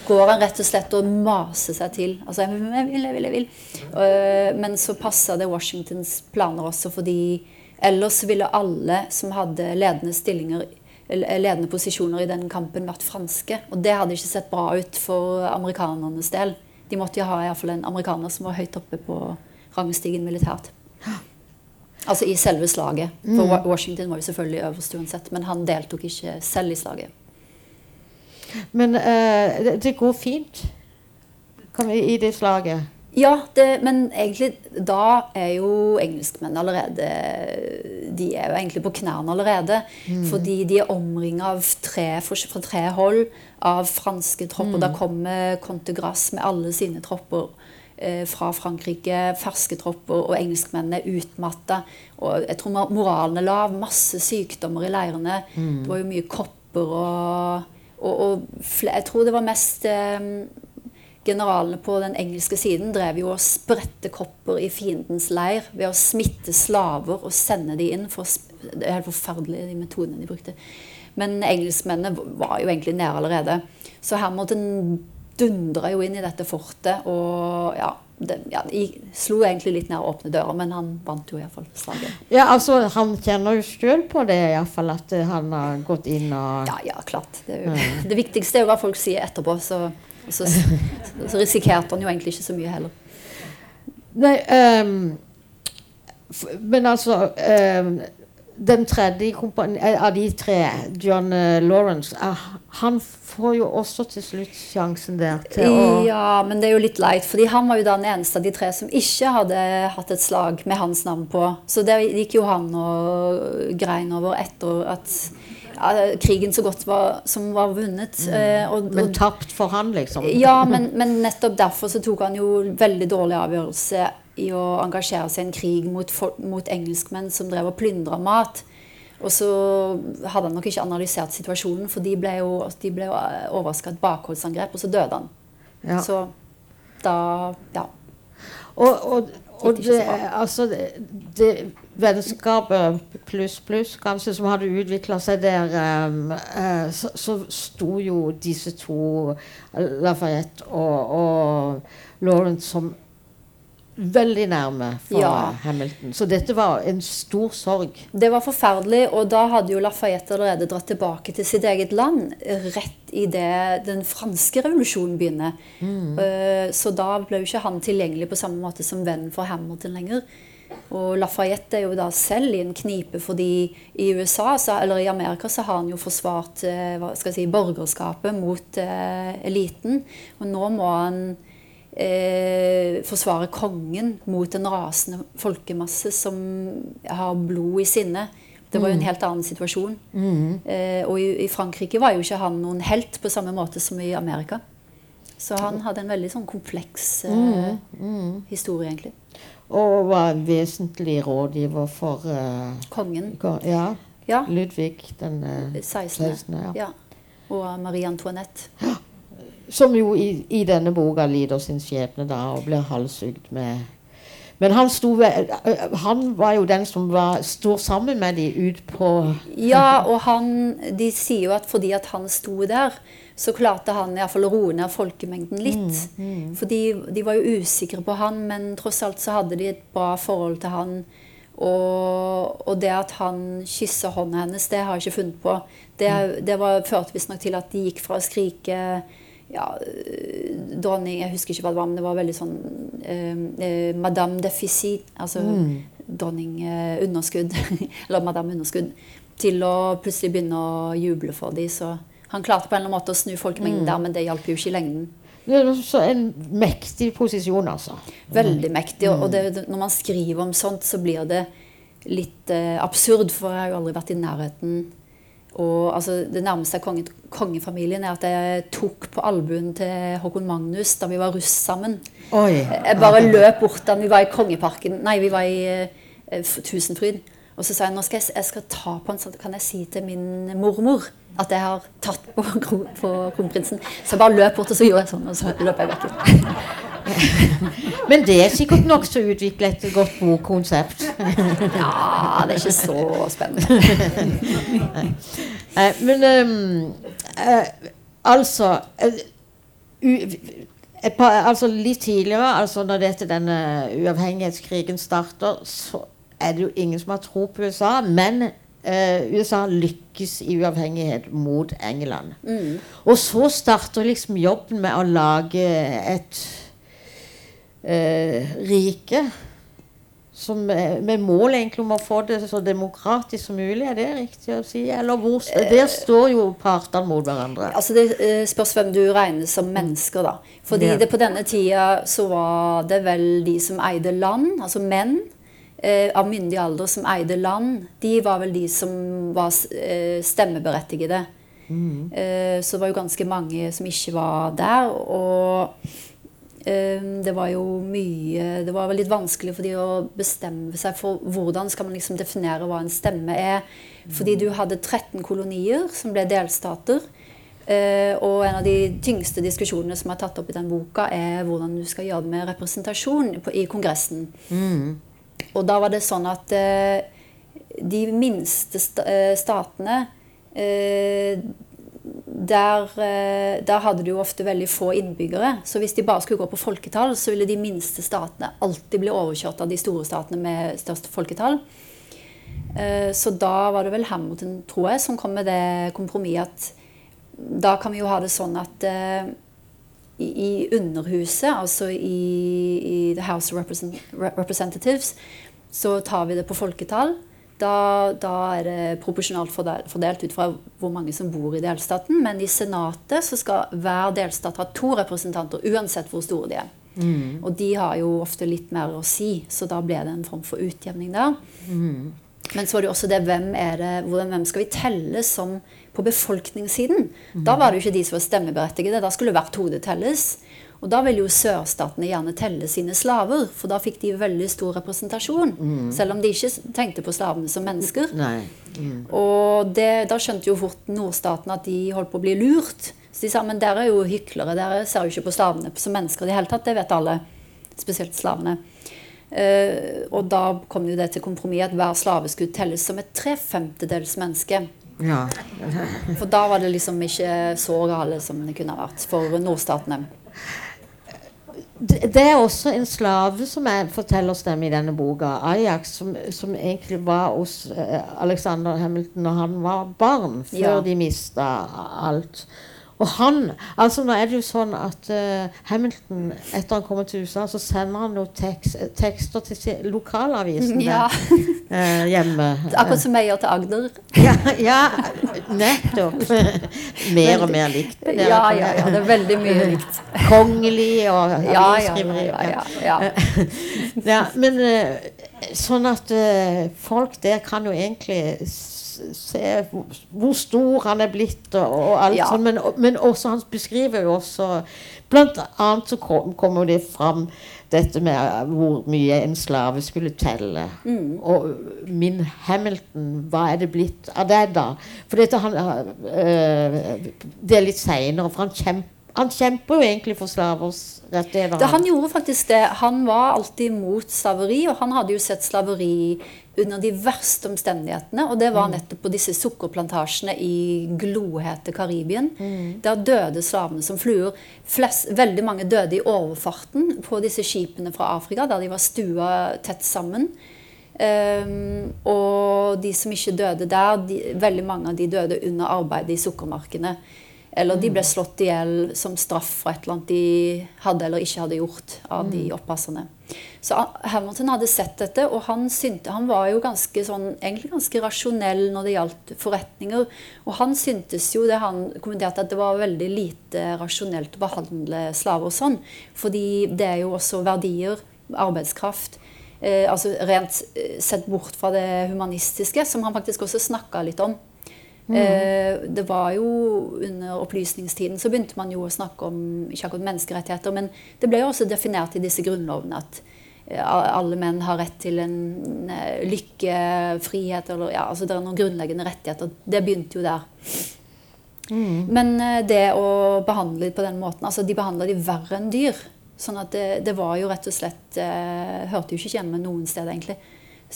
går han rett og slett og maser seg til. Altså, jeg vil, jeg vil, jeg vil. Uh, men så passa det Washingtons planer også, fordi ellers ville alle som hadde ledende stillinger ledende posisjoner i den kampen vært franske. Og det hadde ikke sett bra ut for amerikanernes del. De måtte jo ha i fall en amerikaner som var høyt oppe på rangstigen militært. Altså i selve slaget. For Washington var jo selvfølgelig øverst uansett, men han deltok ikke selv i slaget. Men uh, det, det går fint vi, i det slaget. Ja, det, men egentlig da er jo engelskmenn allerede De er jo egentlig på knærne allerede. Fordi de er omringa av tre fra tre hold av franske tropper. Da kommer Conte Grasse med alle sine tropper eh, fra Frankrike. Ferske tropper, og engelskmennene er utmatta. Og jeg tror moralen er lav. Masse sykdommer i leirene. Det var jo mye kopper og Og, og jeg tror det var mest eh, Generalene på den engelske siden drev jo og spredte kopper i fiendens leir ved å smitte slaver og sende de inn. For, det er helt forferdelig, de metodene de brukte. Men engelskmennene var jo egentlig nede allerede. Så Hamilton dundra jo inn i dette fortet og ja, det, ja, de slo egentlig litt ned åpne dører, men han vant jo iallfall slaget. Ja, altså, han kjenner jo sjøl på det, iallfall, at eh, han har gått inn og Ja, ja, klart. Det, jo, det viktigste er jo hva folk sier etterpå, så, så, så risikerte han jo egentlig ikke så mye heller. Nei, um, men altså ehm, Den tredje eh, av de tre, John eh, Lawrence, eh, han får jo også til slutt sjansen der til å Ja, men det er jo litt leit, fordi han var jo den eneste av de tre som ikke hadde hatt et slag med hans navn på. Så det gikk jo han og grein over etter at ja, krigen så godt var, som var vunnet. eh, og, Men tapt for han, liksom. ja, men, men nettopp derfor så tok han jo veldig dårlig avgjørelse i å engasjere seg i en krig mot, mot engelskmenn som drev og plyndra mat. Og så hadde han nok ikke analysert situasjonen, for de ble jo, de ble jo overraska av et bakholdsangrep, og så døde han. Ja. Så da Ja. Og, og, og det, altså, det, vennskapet pluss pluss kanskje som hadde utvikla seg der, um, uh, så, så sto jo disse to, Lafayette og, og Lawrence, som veldig nærme for Ja. Hamilton. Så dette var en stor sorg. Det var forferdelig, og da hadde jo Lafayette allerede dratt tilbake til sitt eget land rett idet den franske revolusjonen begynner. Eh, Så da ble jo ikke han tilgjengelig på samme måte som vennen for Hamilton lenger. Og Lafayette er jo da selv i en knipe fordi i USA, så, eller i Amerika, så har han jo forsvart eh, skal jeg si, borgerskapet mot eh, eliten. Og nå må han eh, forsvare kongen mot en rasende folkemasse som har blod i sinne. Det var jo en helt annen situasjon. Eh, og i, i Frankrike var jo ikke han noen helt på samme måte som i Amerika. Så han hadde en veldig sånn kompleks eh, historie, egentlig. Og var en vesentlig rådgiver for eh, Kongen. ja, Ja. Ludvig den eh, 16. 16. Ja. Ja. Og Marie Antoinette. Som jo i, i denne boka lider sin skjebne da og blir halshugd med Men han, ved- øh, han var jo den som var, står sammen med de ut på Ja, og han, de sier jo at fordi at han sto der, så klarte han i hvert fall å roe ned folkemengden litt. For de, de var jo usikre på han, men tross alt så hadde de et bra forhold til han. Og, og det at han kysser hånda hennes, det har jeg ikke funnet på. Det, det var, førte visstnok til at de gikk fra å skrike ja, øh, dronning Jeg husker ikke hva det var, men det var veldig sånn eh, eh, Madame Deficit, altså dronning eh, underskudd, eller Madame Underskudd, til å plutselig begynne å juble for dem. Så han klarte på en eller annen måte å snu folkemengden der, men det hjalp jo ikke i lengden. Så en mektig posisjon, altså. Veldig mektig. Og det, det- når man skriver om sånt, så blir det litt eh, absurd, for jeg har jo aldri vært i nærheten. Og altså, Det nærmeste konge, kongefamilien er at jeg tok på albuen til Håkon Magnus da vi var russ sammen. Oi. Jeg bare løp bort da vi var i Kongeparken Nei, vi var i uh, Tusenfryd. Og så sa jeg nå skal jeg, jeg skal ta på han, så kan jeg si til min mormor at jeg har tatt på, på kronprinsen. Så jeg bare løp bort, og så gjorde jeg sånn, og så løp jeg vekk. Men det er sikkert nokså utviklet et godt bokkonsept. Ja, det er ikke så spennende. Men um, altså eh, par, altså Litt tidligere, altså når dette, denne uavhengighetskrigen starter, så er det jo ingen som har tro på USA. Men Uh, USA lykkes i uavhengighet mot England. Og så starter liksom jobben med å lage et eh, rike som, eh, med mål egentlig om å få det så demokratisk som mulig. Er det riktig å si? Eller hvor, der står jo partene mot hverandre. Altså Det eh, spørs hvem du regner som mennesker, da. Fordi Ja. det på denne tida så var det vel de som eide land, altså menn eh, av myndig alder som eide land, de var vel de som var eh, stemmeberettigede. Eh, så det var jo ganske mange som ikke var der. Og eh, det var jo mye Det var litt vanskelig for de å bestemme seg for hvordan skal man liksom definere hva en stemme er. Fordi du hadde 13 kolonier som ble delstater. Eh, og en av de tyngste diskusjonene som er tatt opp i den boka, er hvordan du skal gjøre det med representasjon i Kongressen. Og da var det sånn at eh, de minste eh, statene eh, der, eh, der hadde de jo ofte veldig få innbyggere. Så hvis de bare skulle gå på folketall, så ville de minste statene alltid bli overkjørt av de store statene med størst folketall. Eh, Så da var det vel Hamilton, tror jeg, som kom med det kompromisset at da kan vi jo ha det sånn at eh, i Underhuset, altså i, i The House of Representatives, så tar vi det på folketall. Da, da er det proporsjonalt fordelt, ut fra hvor mange som bor i delstaten. Men i Senatet så skal hver delstat ha to representanter, uansett hvor store de er. Og de har jo ofte litt mer å si, så da ble det en form for utjevning der. Men så var det jo også det hvem det, hvem skal vi telle som på befolkningssiden? Da var det jo ikke de som var stemmeberettigede. Da skulle hvert hode telles. Og da ville jo sørstatene gjerne telle sine slaver, for da fikk de veldig stor representasjon. Selv om de ikke tenkte på slavene som mennesker. Mm. Og det, da skjønte jo fort nordstatene at de holdt på å bli lurt. Så de sa men dere er jo hyklere, dere ser jo ikke på slavene som mennesker i det hele tatt. Det vet alle. Spesielt slavene. Uh, og da kom jo det til kompromiss at hver slave skulle telles som et tre femtedels menneske. Ja. For da var det liksom ikke så gale som det kunne ha vært for nordstatene. Det er også en slave som er fortellerstemme i denne boka, Ajax, som, som egentlig var hos eh, Alexander Hamilton når han var barn, før Ja. de mista alt. Og han altså Nå er det jo sånn at uh, Hamilton, etter han kommer til USA, så sender han jo tekst, tekster til lokalavisen lokalavisene Ja. uh, hjemme. Akkurat som jeg gjør til Agder. Ja, ja nettopp. mer og mer likt. det Ja, ja, ja. Det er veldig mye likt. Kongelig og Ja, ja, ja. avisskriveri. ja, ja, ja. Men uh, sånn at eh, folk der kan jo egentlig se hvor, stor han er blitt og, og alt Ja. sånt. men, men også han beskriver jo også Blant annet så kom, kommer det fram dette med eh, hvor mye en slave skulle telle. Mm. Og min Hamilton, hva er det blitt av det, da? For dette han øh, Det er litt seinere, for han kjemper han kjemper jo egentlig for slavers rettigheter. Han. han gjorde faktisk det. Han var alltid mot slaveri, og han hadde jo sett slaveri under de verste omstendighetene. Og det var nettopp på disse sukkerplantasjene i glohete Karibien. Der døde slavene som fluer. Flest, veldig mange døde i overfarten på disse skipene fra Afrika, der de var stua tett sammen. Um, og de som ikke døde der, de, veldig mange av de døde under arbeidet i sukkermarkene. Eller de ble slått i hjel som straff for et eller annet de hadde eller ikke hadde gjort av de oppasserne. Så Hamilton hadde sett dette, og han, synte, han var jo ganske sånn, egentlig ganske rasjonell når det gjaldt forretninger. Og han syntes jo det han kommenterte at det var veldig lite rasjonelt å behandle slaver sånn. Fordi det er jo også verdier, arbeidskraft, eh, altså rent eh, sett bort fra det humanistiske, som han faktisk også snakka litt om. Eh, det var jo Under opplysningstiden så begynte man jo å snakke om ikke akkurat menneskerettigheter, men det ble jo også definert i disse grunnlovene at eh, alle menn har rett til en eh, lykke, frihet eller ja, altså Det er noen grunnleggende rettigheter. Det begynte jo der. Men eh, det å behandle dem på den måten altså De behandla de verre enn dyr. Sånn at det, det var jo rett og slett eh, Hørte jo ikke hjemme noen sted, egentlig.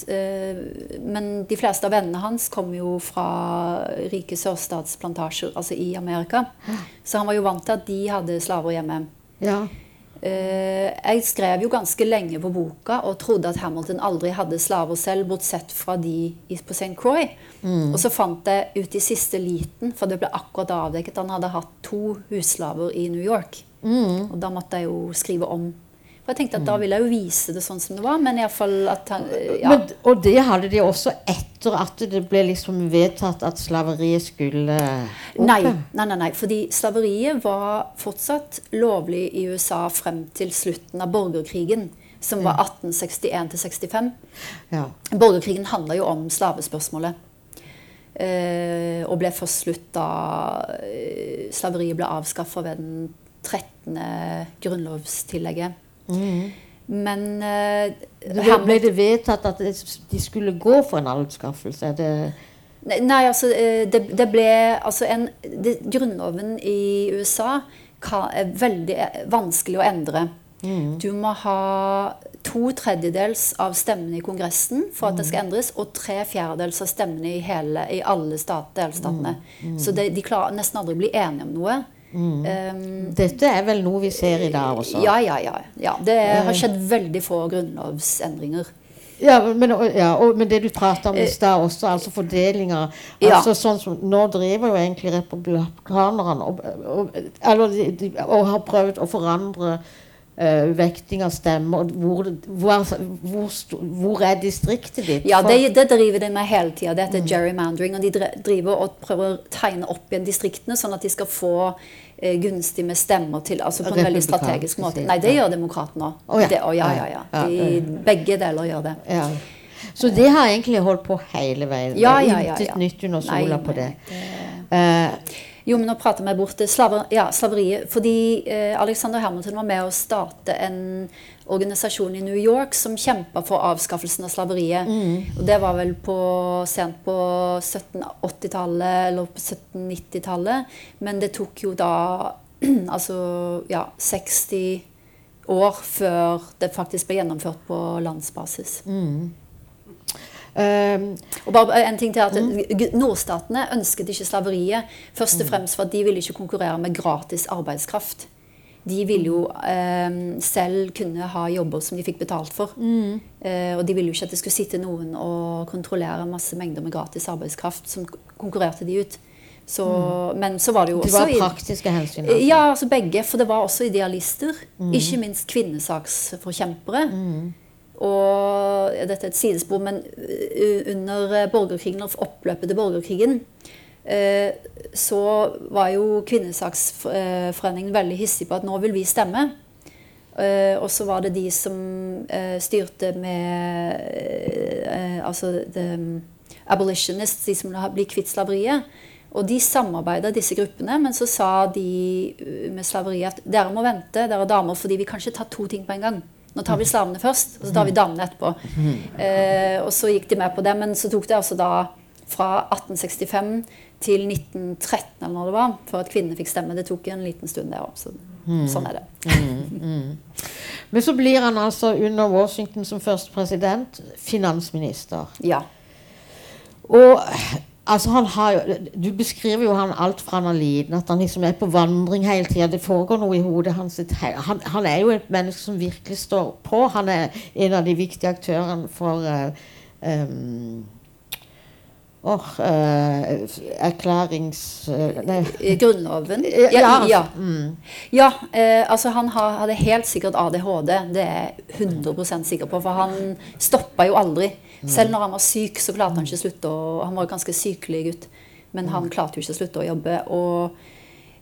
Eh, men de fleste av vennene hans kom jo fra rike sørstatsplantasjer, altså i Amerika. Så han var jo vant til at de hadde slaver hjemme. Ja. Eh, jeg skrev jo ganske lenge på boka og trodde at Hamilton aldri hadde slaver selv, bortsett fra de på St. Croix. Og så fant jeg ut i siste liten, for det ble akkurat avdekket, han hadde hatt to husslaver i New York. Og da måtte jeg jo skrive om. For jeg tenkte at da ville jeg jo vise det sånn som det var, men iallfall at han ja. Men, og det hadde de også etter at det ble liksom vedtatt at slaveriet skulle opp? Nei, nei, nei, nei, fordi slaveriet var fortsatt lovlig i USA frem til slutten av borgerkrigen, som var 1861 til 65. Ja. Borgerkrigen handla jo om slavespørsmålet. Eh, og ble først slutt da eh, slaveriet ble avskaffa ved den 13. grunnlovstillegget. Men uh, ble, det vedtatt at de skulle gå for en anskaffelse? Det Nei, nei, altså eh, det, det ble altså en, det, Grunnloven i USA kan, er veldig eh, vanskelig å endre. Du må ha to tredjedels av stemmene i Kongressen for at det skal endres, og tre fjerdedels av stemmene i, hele, i alle stat, delstatene. Så det, de klarer nesten aldri å bli enige om noe. Um, Dette er vel noe vi ser i dag også? ja, ja, ja, ja. Det har skjedd veldig få grunnlovsendringer. Ja, men, ja, og, men det du prater om i stad også, altså fordelinger Ja. altså sånn som, Nå driver jo egentlig republikanerne og, og, eller de, de, og har prøvd å forandre eh, vekting av stemmer. Hvor, hvor, hvor, hvor er distriktet ditt? Ja, det, det driver de med hele tida. Det heter gerrymandering. Og de driver og prøver å tegne opp igjen distriktene, sånn at de skal få eh, gunstig med stemmer til altså på en veldig strategisk måte. Nei, det gjør demokratene òg. Oh, ja. Det- ja, ja, ja. Ja, ja, De, begge deler gjør det. ja. Så det har egentlig holdt på hele veien. Ja, Det er ja, ja, Intet nytt under sola på nei, det. Eh, Jo, men nå prater vi bort. Slaver, ja, slaveriet. Fordi eh, Alexander Hamilton var med å starte en organisasjon i New York som kjempa for avskaffelsen av slaveriet. Og det var vel på, sent på 1780-tallet eller på 1790-tallet. Men det tok jo da altså ja, 60 år før det faktisk ble gjennomført på landsbasis. Eh, Og bare en ting til at g- Nordstatene ønsket ikke slaveriet først og fremst for at de ville ikke konkurrere med gratis arbeidskraft. De ville jo um, selv kunne ha jobber som de fikk betalt for. Eh, og de ville jo ikke at det skulle sitte noen og kontrollere masse mengder med gratis arbeidskraft som konkurrerte de ut. Så, Men så var det jo det var praktiske hensyn. altså. ja, altså begge. For det var også idealister. Ikke minst kvinnesaksforkjempere. Og dette er et sidespor, men uh, under borgerkrigen og oppløpet til borgerkrigen eh, så var jo Kvinnesaksforeningen veldig hissig på at nå vil vi stemme. Eh, og så var det de som eh, styrte med eh, altså the abolitionists, de som ville bli kvitt slaveriet. Og de samarbeida, disse gruppene, men så sa de med slaveriet at dere må vente, dere damer, fordi vi kan ikke ta to ting på en gang. Nå tar vi slavene først, og så tar vi damene etterpå. Eh, og så gikk de med på det, men så tok det altså da fra 1865 til 1913 eller når det var, for at kvinnene fikk stemme. Det tok en liten stund, det òg. Så, Sånn er det. Men så blir han altså under Washington som første president finansminister. Ja. Og altså han har jo Du beskriver jo han alt fra han er liten, at han liksom er på vandring hele tida. Det foregår noe i hodet hans. Han, han er jo et menneske som virkelig står på. Han er en av de viktige aktørene for uh, em, åh, eh, erklærings... eh, nei. Grunnloven? Ja, Ja, ja. Mm. ja eh, altså han har, hadde helt sikkert ADHD. Det er jeg 100 sikker på. For han stoppa jo aldri. Selv når han var syk, så klarte han ikke å slutte å Han var en ganske sykelig gutt, men han klarte jo ikke å slutte å jobbe. og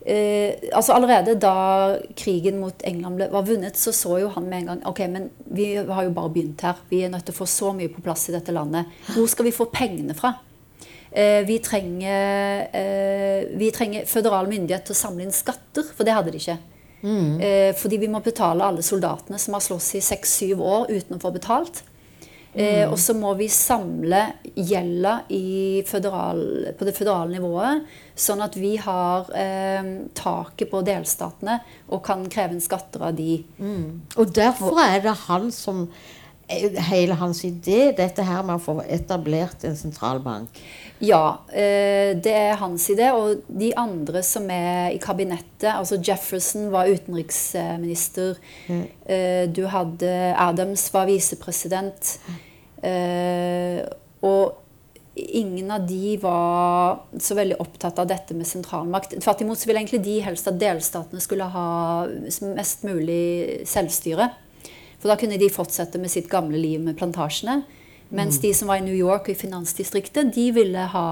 Eh, altså Allerede da krigen mot England ble, var vunnet, så så jo han med en gang ok, men vi har jo bare begynt her. Vi er nødt til å få så mye på plass i dette landet. Hvor skal vi få pengene fra? Eh, vi, trenger, eh, vi trenger føderal myndighet til å samle inn skatter, for det hadde de ikke. Eh, fordi vi må betale alle soldatene som har slåss i seks-syv år uten å få betalt. Eh, og så må vi samle gjelda på det føderale nivået, sånn at vi har eh, taket på delstatene og kan kreve inn skatter av de. Og derfor er det han som Hele hans idé, dette her med å få etablert en sentralbank. Ja, eh, det er hans idé. Og de andre som er i kabinettet altså Jefferson var utenriksminister. Mm. du hadde Adams var visepresident. Eh, og ingen av de var så veldig opptatt av dette med sentralmakt. Tvert imot så ville egentlig de helst at delstatene skulle ha mest mulig selvstyre. For da kunne de fortsette med sitt gamle liv med plantasjene. Mens de som var i New York og i finansdistriktet, de ville ha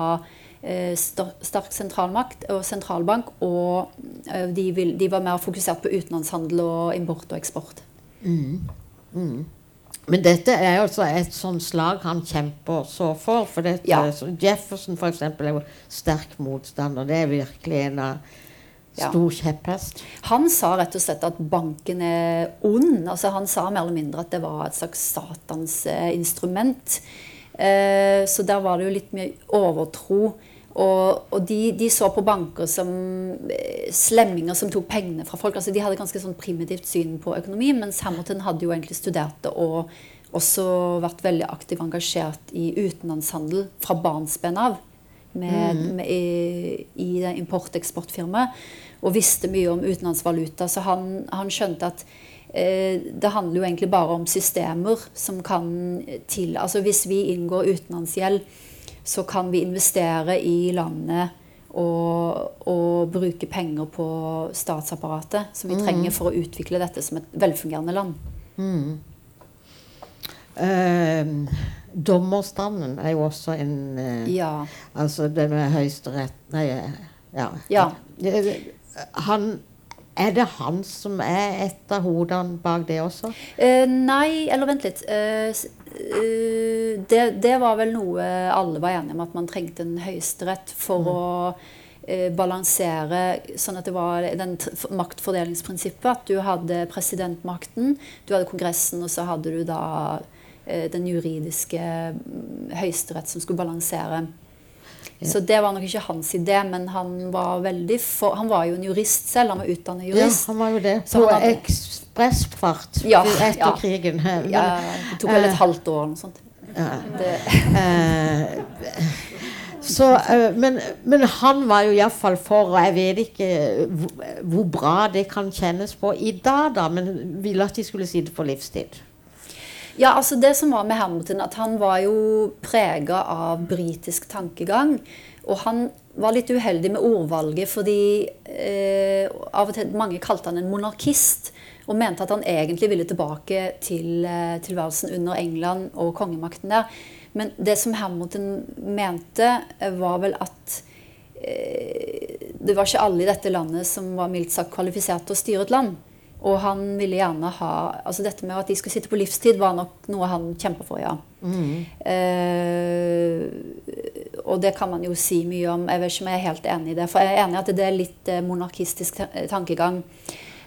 eh, sterk sentralmakt og sentralbank. Og eh, de, vil, de var mer fokusert på utenlandshandel og import og eksport. Men dette er altså et sånt slag han kjemper så for. For dette, Ja. Jefferson for eksempel, er jo sterk motstander. Det er virkelig en av Ja. stor kjepphest. Han sa rett og slett at banken er ond. Altså Han sa mer eller mindre at det var et slags satans eh, instrument. Eh, så der var det jo litt mye overtro. Og, og de, de, så på banker som eh, slemminger som tok pengene fra folk. altså De hadde ganske sånn primitivt syn på økonomi, mens Hamilton hadde jo egentlig studert det og også vært veldig aktivt engasjert i utenlandshandel fra barnsben av. Med, mm. med, i, i import-eksportfirmaet. Og visste mye om utenlandsvaluta. Så han, han skjønte at eh, det handler jo egentlig bare om systemer som kan til Altså hvis vi inngår utenlandsgjeld så kan vi investere i landet og, og, bruke penger på statsapparatet som vi trenger mm. for å utvikle dette som et velfungerende land. Mm. Uh, dommerstanden er jo også en uh, ja. Altså det med Høyesterett Nei, ja. ja. Han er det han som er et av hodene bak det også? Uh, nei, eller vent litt. Uh, uh, det, det, var vel noe alle var enige om, at man trengte en høyesterett for mm. å balansere sånn at det var den maktfordelingsprinsippet. At du hadde presidentmakten, du hadde Kongressen, og så hadde du da den juridiske mm, høyesterett som skulle balansere så det var nok ikke hans idé, men han var veldig for, Han var jo en jurist selv, han var utdannet jurist. Ja, han var jo det. På ekspressfart ja, etter ja. krigen. Men, ja, det tok vel et uh, halvt år eller noe sånt. Ja. Uh, så, uh, men, men, han var jo iallfall for, og jeg vet ikke hvor, hvor bra det kan kjennes på i dag, da, men ville at de skulle sitte på livstid. Ja, altså Det som var med Hamilton, at han var jo prega av britisk tankegang. Og han var litt uheldig med ordvalget, fordi eh, av og til mange kalte han en monarkist. Og mente at han egentlig ville tilbake til eh, tilværelsen under England og kongemakten der. Men det som Hamilton mente, eh, var vel at eh, det var ikke alle i dette landet som var mildt sagt kvalifisert til å styre et land. Og han ville gjerne ha altså Dette med at de skulle sitte på livstid, var nok noe han kjempa for, ja. Mm. Eh, og det kan man jo si mye om. Jeg vet ikke om jeg er helt enig i det. For jeg er enig i at det er litt eh, monarkistisk tankegang.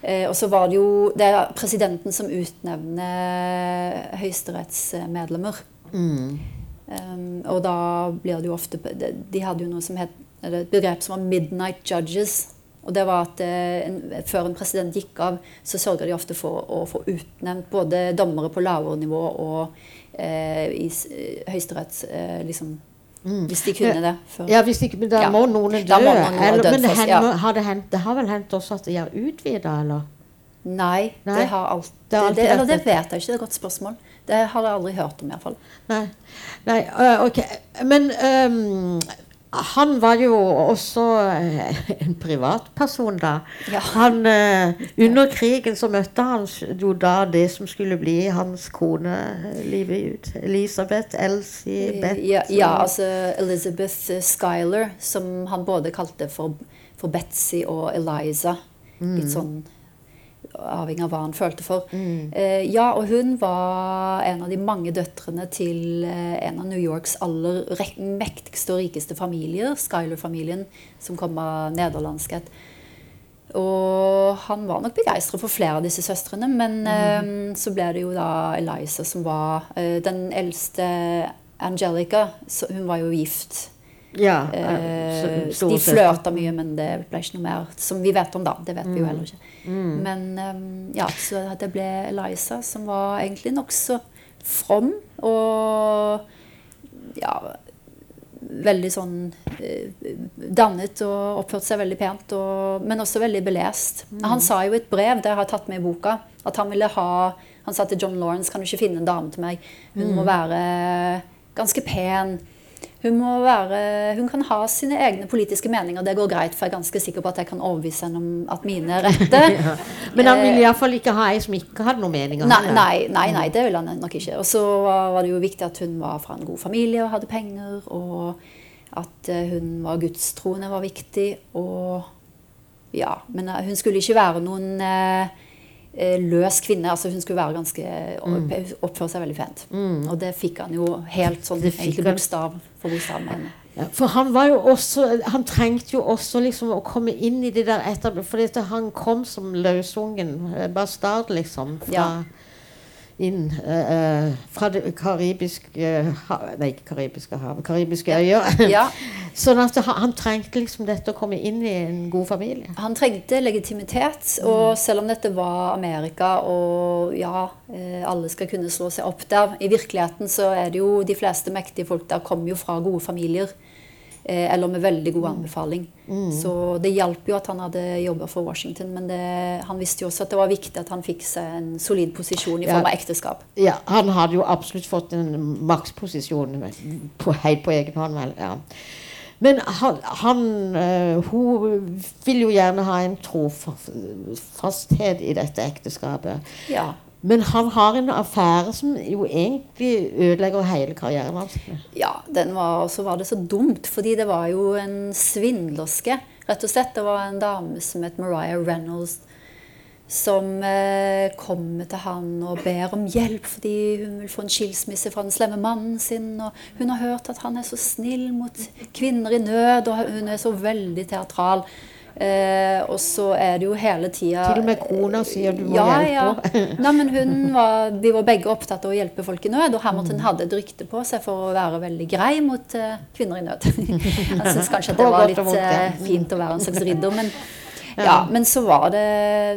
Eh, og så var det jo Det er presidenten som utnevner høyesterettsmedlemmer. Mm. Um, og da blir det jo ofte De hadde jo noe som het et begrep som var 'midnight judges'. Og det var at eh, en, Før en president gikk av, så sørga de ofte for å få utnevnt både dommere på lavere nivå og eh, i eh, Høyesterett eh, liksom, mm. Hvis de kunne det. Før. Ja, hvis ikke, men da ja. må noen dø. Må noen eller, men det, først, ja. har det, hendt, det, har vel hendt også at de har utvida, eller? Nei, Nei, det har alt, det, har det, Eller det vet jeg ikke, det er et godt spørsmål. Det har jeg aldri hørt om, iallfall. Nei. Nei, uh, ok. Men um, han var jo også eh, en privatperson, da. Ja. Han, eh, under krigen så møtte han jo da det som skulle bli hans kone livet ut. Elisabeth Elsie Beth. Ja, ja, altså Elizabeth Schuyler, som han både kalte for, for Betzy og Eliza. Mm. Litt sånn avhengig av hva han følte for. Mm. Eh, ja, og hun var en av de mange døtrene til eh, en av New Yorks aller mektigste og rikeste familier, Skyler-familien, som kom av nederlandskhet. Og han var nok begeistret for flere av disse søstrene, men mm. eh, så ble det jo da Eliza som var eh, den eldste Angelica. Så hun var jo gift ja, eh, så, de flørta mye, men det ble ikke noe mer som vi vet om, da. Det vet vi jo mm. heller ikke. Mm. Men um, ja, så det ble Eliza, som var egentlig nokså from og ja veldig sånn eh, dannet og oppførte seg veldig pent, og, men også veldig belest. Mm. Han sa jo i et brev, det jeg har tatt med i boka, at han ville ha Han sa til John Lawrence kan du ikke finne en dame til meg. Hun mm. må være ganske pen hun, være, hun, kan ha sine egne politiske meninger. Det går greit, for jeg er ganske sikker på at jeg kan overbevise henne om at mine er rette. ja. Men han vil iallfall ikke ha ei som ikke hadde noen meninger? Nei, nei, nei, nei, det ville han nok ikke. Og så var det jo viktig at hun var fra en god familie og hadde penger. Og at eh, hun var gudstroende var viktig. Og ja, Men eh, hun skulle ikke være noen eh, Eh, løs kvinne. altså Hun skulle være ganske mm. oppføre seg veldig pent. Mm. Og det fikk han jo helt sånn egentlig bokstav for bokstav. med Ja, for han var jo også Han trengte jo også liksom å komme inn i det der etter For han kom som løsungen, eh, bastard, liksom. Fra, ja. Inn eh, fra det karibiske havet Nei, ikke karibiske havet, karibiske øyer. Ja. sånn at han, han trengte liksom dette å komme inn i en god familie. Han trengte legitimitet, og selv om dette var Amerika, og ja, eh, alle skal kunne slå seg opp der, i virkeligheten så er det jo de fleste mektige folk der kommer jo fra gode familier. Eh, Eller med veldig god anbefaling. Så det hjalp jo at han hadde jobba for Washington, men det, han visste jo også at det var viktig at han fikk seg en solid posisjon i form av ekteskap. Ja, Han hadde jo absolutt fått en maksposisjon på, helt på egen hånd. Vel, ja. Men han, han eh, Hun vil jo gjerne ha en trofasthet i dette ekteskapet. Ja. Men han har en affære som jo egentlig ødelegger hele karrieren hans. Ja, den var, og så var det så dumt, fordi det var jo en svindlerske. Rett og slett, Det var en dame som het Mariah Reynolds, som eh, kommer til han og ber om hjelp fordi hun vil få en skilsmisse fra den slemme mannen sin. og Hun har hørt at han er så snill mot kvinner i nød, og hun er så veldig teatral. Eh, og så er det jo hele tida Til og med kona sier du må ja, hjelpe Ja. Nei, men hun var, vi var begge opptatt av å hjelpe folk i nød, og Hamilton hadde et rykte på seg for å være veldig grei mot eh, kvinner i nød. Jeg syns kanskje at det var litt eh, fint å være en slags ridder, men, ja, men så var det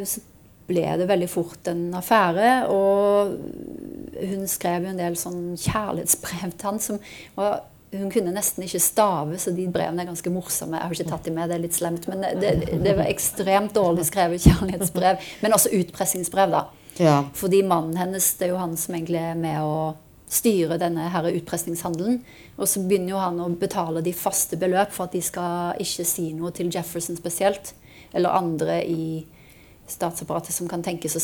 så ble det veldig fort en affære, og hun skrev jo en del sånn kjærlighetsbrev til han som var hun kunne nesten ikke stave, så de brevene er ganske morsomme. Jeg har ikke tatt dem med, det er litt slemt. Men det, det var ekstremt dårlig skrevet kjærlighetsbrev. Men også utpressingsbrev, da. Ja. Fordi mannen hennes, det er jo han som egentlig er med å styre denne her utpressingshandelen. Og så begynner jo han å betale de faste beløp for at de skal ikke si noe til Jefferson spesielt. Eller andre i statsapparatet som kan tenke så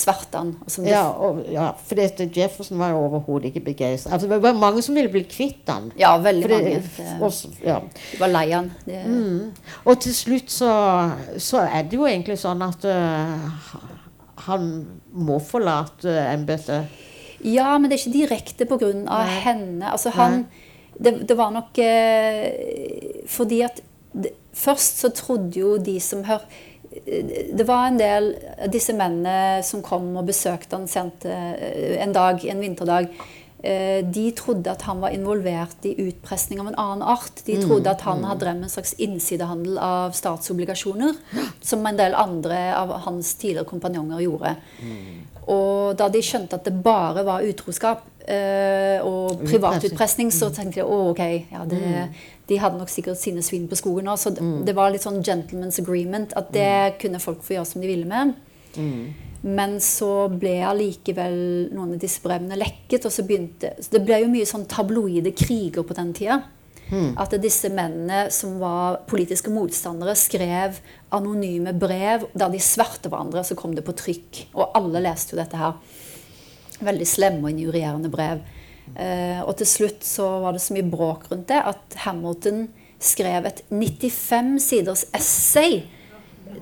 som Ja, og, ja, for det, Jefferson var jo overhodet ikke begeistra. Altså, det var mange som ville bli kvitt han. ja, veldig det- mange. Det, også, ja. de var lei han. Det, Og til slutt så, så er det jo egentlig sånn at uh, han må forlate embetet. Ja, men det er ikke direkte pga. Henne. Altså, han, det, det var nok eh, fordi at det, Først så trodde jo de som hør Det var en del av disse mennene som kom og besøkte han sent eh, en dag, en vinterdag. eh, De trodde at han var involvert i utpressing av en annen art. De trodde at han hadde drevet med en slags innsidehandel av statsobligasjoner, som en del andre av hans tidligere kompanjonger gjorde. Og da de skjønte at det bare var utroskap eh, og privatutpressing, så tenkte de å, ok, ja, det, de hadde nok sikkert sine svin på skogen nå. Så det, det var litt sånn gentleman's agreement, at det kunne folk få gjøre som de ville med. Men så ble allikevel noen av disse brevene lekket, og så begynte så Det ble jo mye sånn tabloide kriger på den tida. At disse mennene som var politiske motstandere, skrev anonyme brev der de sverte hverandre, så kom det på trykk. Og alle leste jo dette her. Veldig slemme og injurierende brev. Eh, og til slutt så var det så mye bråk rundt det at Hamilton skrev et 95 siders essay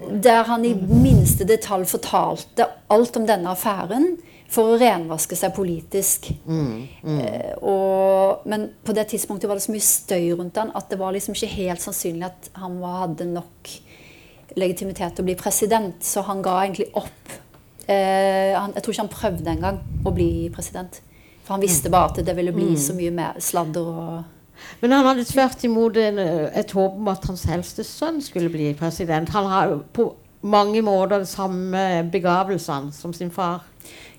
der han i minste detalj fortalte alt om denne affæren for å renvaske seg politisk. Eh, og, men på det tidspunktet var det så mye støy rundt han at det var liksom ikke helt sannsynlig at han var, hadde nok legitimitet til å bli president, så han ga egentlig opp. Eh, han, jeg tror ikke han prøvde engang å bli president. For han visste bare at det ville bli så mye mer sladder og Men han hadde tvert imot en, et håp om at hans eldste sønn skulle bli president. Han har på mange måter de samme begavelsene som sin far.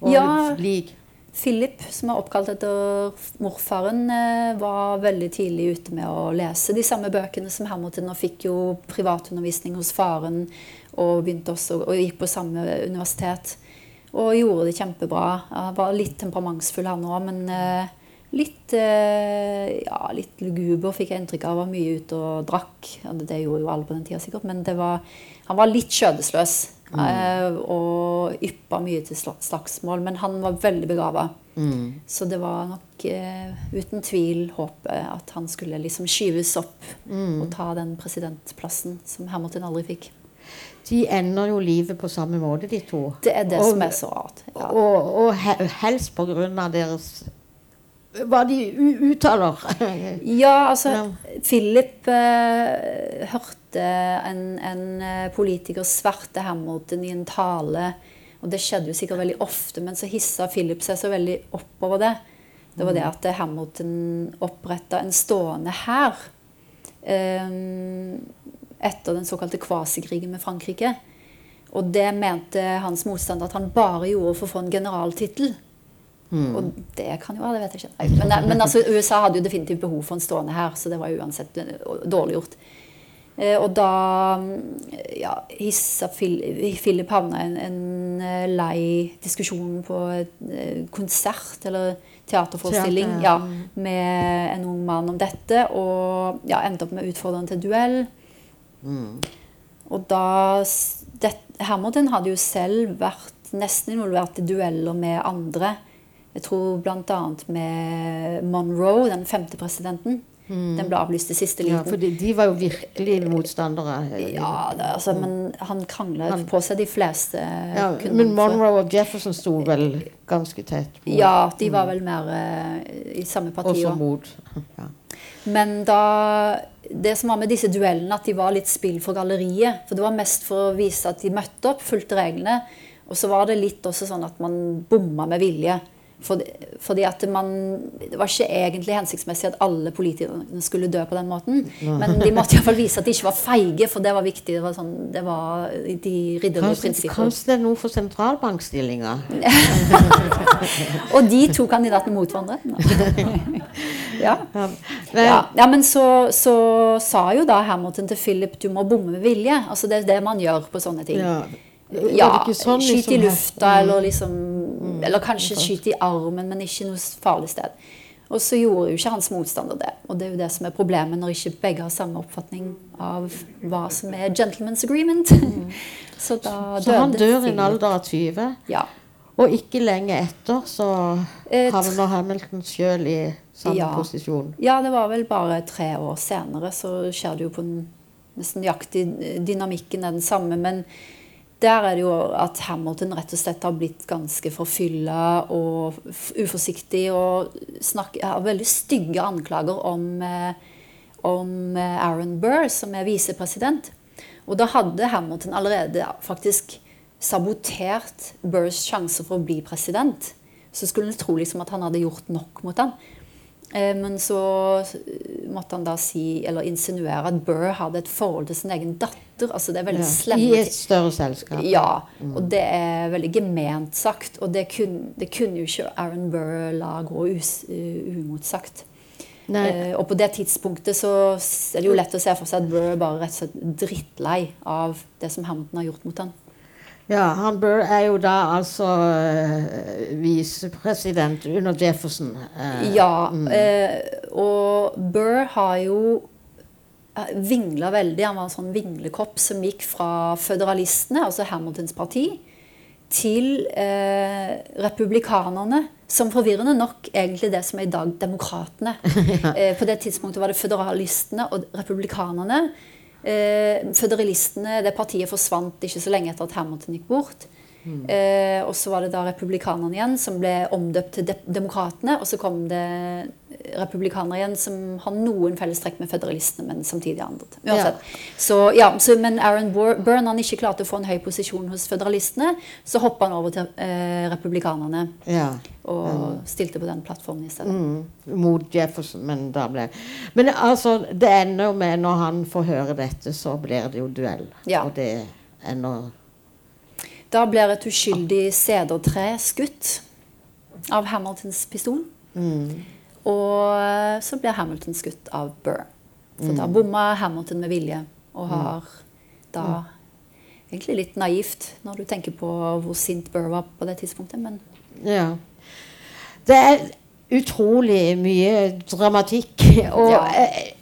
Og Ja. lik. Philip, som er oppkalt etter morfaren, eh, var veldig tidlig ute med å lese de samme bøkene som Hamilton, og fikk jo privatundervisning hos faren, og også, og gikk på samme universitet. Og gjorde det kjempebra. Han var litt temperamentsfull han òg, men eh, litt, eh, ja, litt luguber fikk jeg inntrykk av. Var mye ute og drakk. Det, det gjorde jo alle på den tida sikkert, men det var, han var litt skjødesløs. eh, og yppa mye til slagsmål. Men han var veldig begava. Så det var nok uh, uten tvil håpet at han skulle liksom skyves opp og ta den presidentplassen som Hermotin aldri fikk. De ender jo livet på samme måte, de to. Det er det Og- som er så rart. Ja. Og, og helst på grunn av deres Hva de uttaler. Ja, altså Ja. Philip eh, hørte en, en eh, politiker sverte Hamilton i en tale. Og det skjedde jo sikkert veldig ofte, men så hissa Philip seg så veldig oppover det. Det var det at Hamilton oppretta en stående hær eh, etter den såkalte kvasikrigen med Frankrike. Og det mente hans motstander at han bare gjorde for å få en generaltittel. Og det kan jo være, det vet jeg ikke. Men, men altså, USA hadde jo definitivt behov for en stående her, så det var uansett eh, dårlig gjort. Eh, og da ja, hissa Philip havna i en, en eh, lei diskusjon på konsert eller teaterforestilling Teater, ja. ja, med en ung mann om dette, og ja, endte opp med utfordreren til duell. Og da det, Hamilton hadde jo selv vært nesten involvert i dueller med andre. Jeg tror bl.a. med Monroe, den femte presidenten. Den ble avlyst i siste Ja, for de, de var jo virkelig motstandere. Ja, det, altså, men han krangla på seg de fleste. Ja, men Monroe og Jefferson sto vel ganske tett på. Ja, de var vel mer uh, i samme parti. Også. mot. Ja. Men da Det som var med disse duellene, at de var litt spill for galleriet. For det var mest for å vise at de møtte opp, fulgte reglene. Og så var det litt også sånn at man bomma med vilje. Fordi, at man Det var ikke egentlig hensiktsmessig at alle politikerne skulle dø på den måten. Men de måtte iallfall vise at de ikke var feige, for det var viktig. Det var, sånn, det var de ridderlige prinsipper. kanskje det er noe for sentralbankstillinga? Og de to kandidatene mot hverandre. Ja. Ja, ja, men så, så sa jo da Hamilton til Philip du må bomme med vilje. Altså Det er det man gjør på sånne ting. ja. Ja, sånn skyt i liksom i lufta, eller liksom Eller kanskje skyt i armen, men ikke noe farlig sted. Og så gjorde jo ikke hans motstander det. Og det er jo det som er problemet når ikke begge har samme oppfatning av hva som er gentleman's agreement. så da Så han dør i en alder av 20. Ja. Og ikke lenge etter så havner Hamilton sjøl i samme Ja. posisjon. Ja, det var vel bare tre år senere, så skjer det jo på den nesten nøyaktig Dynamikken er den samme, men der er det jo at Hamilton rett og slett har blitt ganske forfylla og uforsiktig og har veldig stygge anklager om, eh, om eh, Aaron Burr, som er visepresident. Og da hadde Hamilton allerede faktisk sabotert Burrs sjanse for å bli president. Så skulle en tro liksom at han hadde gjort nok mot ham. Eh, Men så eh, måtte han da si, eller insinuere at Burr hadde et forhold til sin egen datter. Altså det er veldig Ja. slemme I et større selskap. Ja, og det er veldig gement sagt. Og det kunne, det kunne jo ikke Aaron Burr la gå us, uh, uimotsagt. Nei. Eh, og på det tidspunktet så er det jo lett å se for seg at Burr bare rett og slett drittlei av det som Hamilton har gjort mot han. Ja, han Burr er jo da altså uh, visepresident under Jefferson. Uh, Ja, eh, og Burr har jo vingla veldig. Han var en sånn vinglekopp som gikk fra føderalistene, altså Hamiltons parti, til eh, republikanerne. Som forvirrende nok egentlig det som er i dag demokratene. eh, på det tidspunktet var det føderalistene og republikanerne. Eh, føderalistene, det partiet forsvant ikke så lenge etter at Hamilton gikk bort. Eh, og så var det da republikanerne igjen, som ble omdøpt til de demokratene. Og så kom det republikanere igjen som har noen fellestrekk med føderalistene, men samtidig andre. Ja. Så, ja, så, men Aaron Burn han ikke klarte å få en høy posisjon hos føderalistene, så hoppa han over til eh, republikanerne ja. og stilte på den plattformen i stedet. Mm, mot Jefferson, men da ble Men altså, det ender jo med når han får høre dette, så blir det jo duell. Ja. Og det ender Da blir et uskyldig sedertre skutt av Hamiltons pistol. Og eh, så blir Hamilton skutt av Burr. Så da bomma Hamilton med vilje, og har da Egentlig litt naivt når du tenker på hvor sint Burr var på det tidspunktet, men Ja. Det er utrolig mye dramatikk og Ja.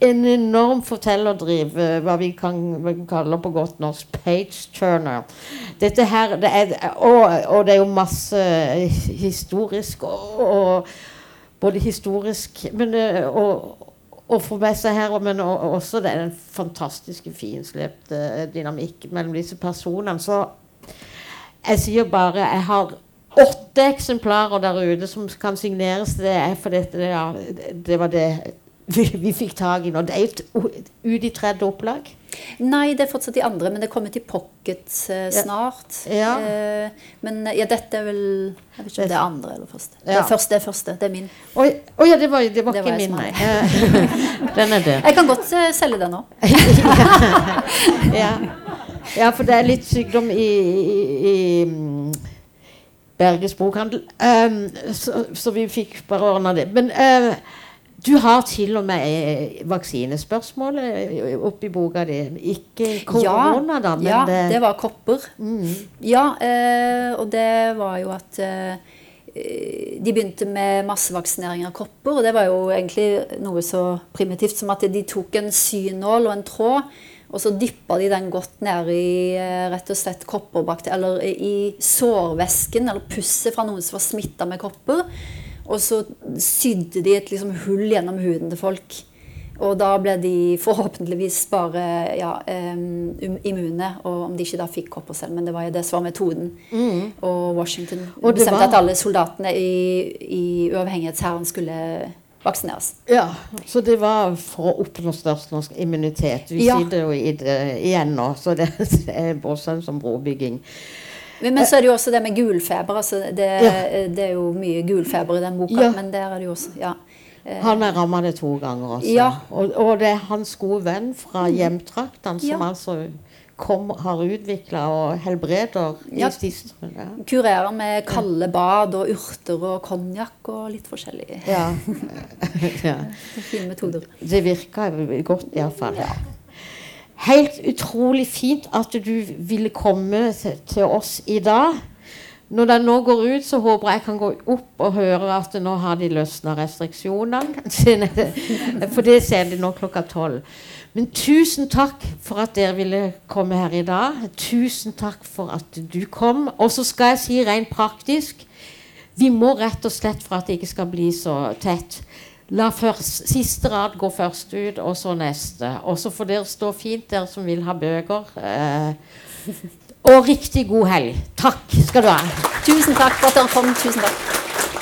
en enorm fortellerdriv, eh, hva vi kan, kalle på godt norsk page turner. Dette her, det er, og, og det er jo masse historisk og, og Både historisk men, eh, og, og for meg seg her, men og, og også det er en fantastiske finslepte dynamikk mellom disse personene. Så jeg sier bare jeg har åtte eksemplarer der ute som kan signeres. Det er fordi det, ja, det var det vi, vi fikk tak i nå. Det er ute i tredje opplag. Nei, det er fortsatt de andre, men det kommer til pocket eh, snart. Ja. Eh, men eh, ja, dette er vel Jeg vet ikke om det er andre eller første. Det er første, det er første. Det er min. Å oh, ja, det var, det var Det ikke var min, nei. Den er død. Jeg kan godt uh, selge den nå. Ja. ja, for det er litt sykdom i, i, i Berges bokhandel. Um, så, så vi fikk bare ordna det. Men uh, du har til og med vaksinespørsmålet vaksinespørsmål eh, oppi boka di. Ikke korona, da, men ja, det, det var kopper. mm, Ja, uh, og det var jo at uh, de begynte med massevaksinering av kopper. Og det var jo egentlig noe så primitivt som at de tok en synål og en tråd, og så dyppa de den godt ned i eh, rett og slett kopperbakterier, eller i sårvæsken eller pusset fra noen som var smitta med kopper. Og så sydde de et liksom, hull gjennom huden til folk. Og da ble de forhåpentligvis bare ja, um, immune, og om de ikke da fikk kopper selv. Men det var jo det som var metoden. Og Washington Mm. Og bestemte var- at alle soldatene i, i uavhengighetshæren skulle vaksineres. ja, så det var for å oppnå størst norsk immunitet. Vi Ja. sitter jo i det igjen nå, så det er voldsomt som brobygging. Men, så er det jo også det med gulfeber. Altså det, Ja. det er jo mye gulfeber i den boka, Ja. men der er det jo også ja. Eh, Han er ramma det to ganger også. Ja. Og, og det er hans gode venn fra hjemtraktene som altså kom, har utvikla og helbreder Ja. i ja. Kurerer med kalde bad og urter og konjakk og litt forskjellige Ja. ja. fine metoder. Det virka godt, iallfall. Helt utrolig fint at du ville komme til, oss i dag. Når den nå går ut, så håper jeg kan gå opp og høre at nå har de løsna restriksjonene. For det ser de nå klokka tolv. Men tusen takk for at dere ville komme her i dag. Tusen takk for at du kom. Og så skal jeg si rent praktisk vi må rett og slett for at det ikke skal bli så tett. La først, siste rad gå først ut, og så neste. Og så får dere stå fint, dere som vil ha bøker. Eh, og riktig god helg. Takk skal du ha. Tusen takk for at dere kom. Tusen takk.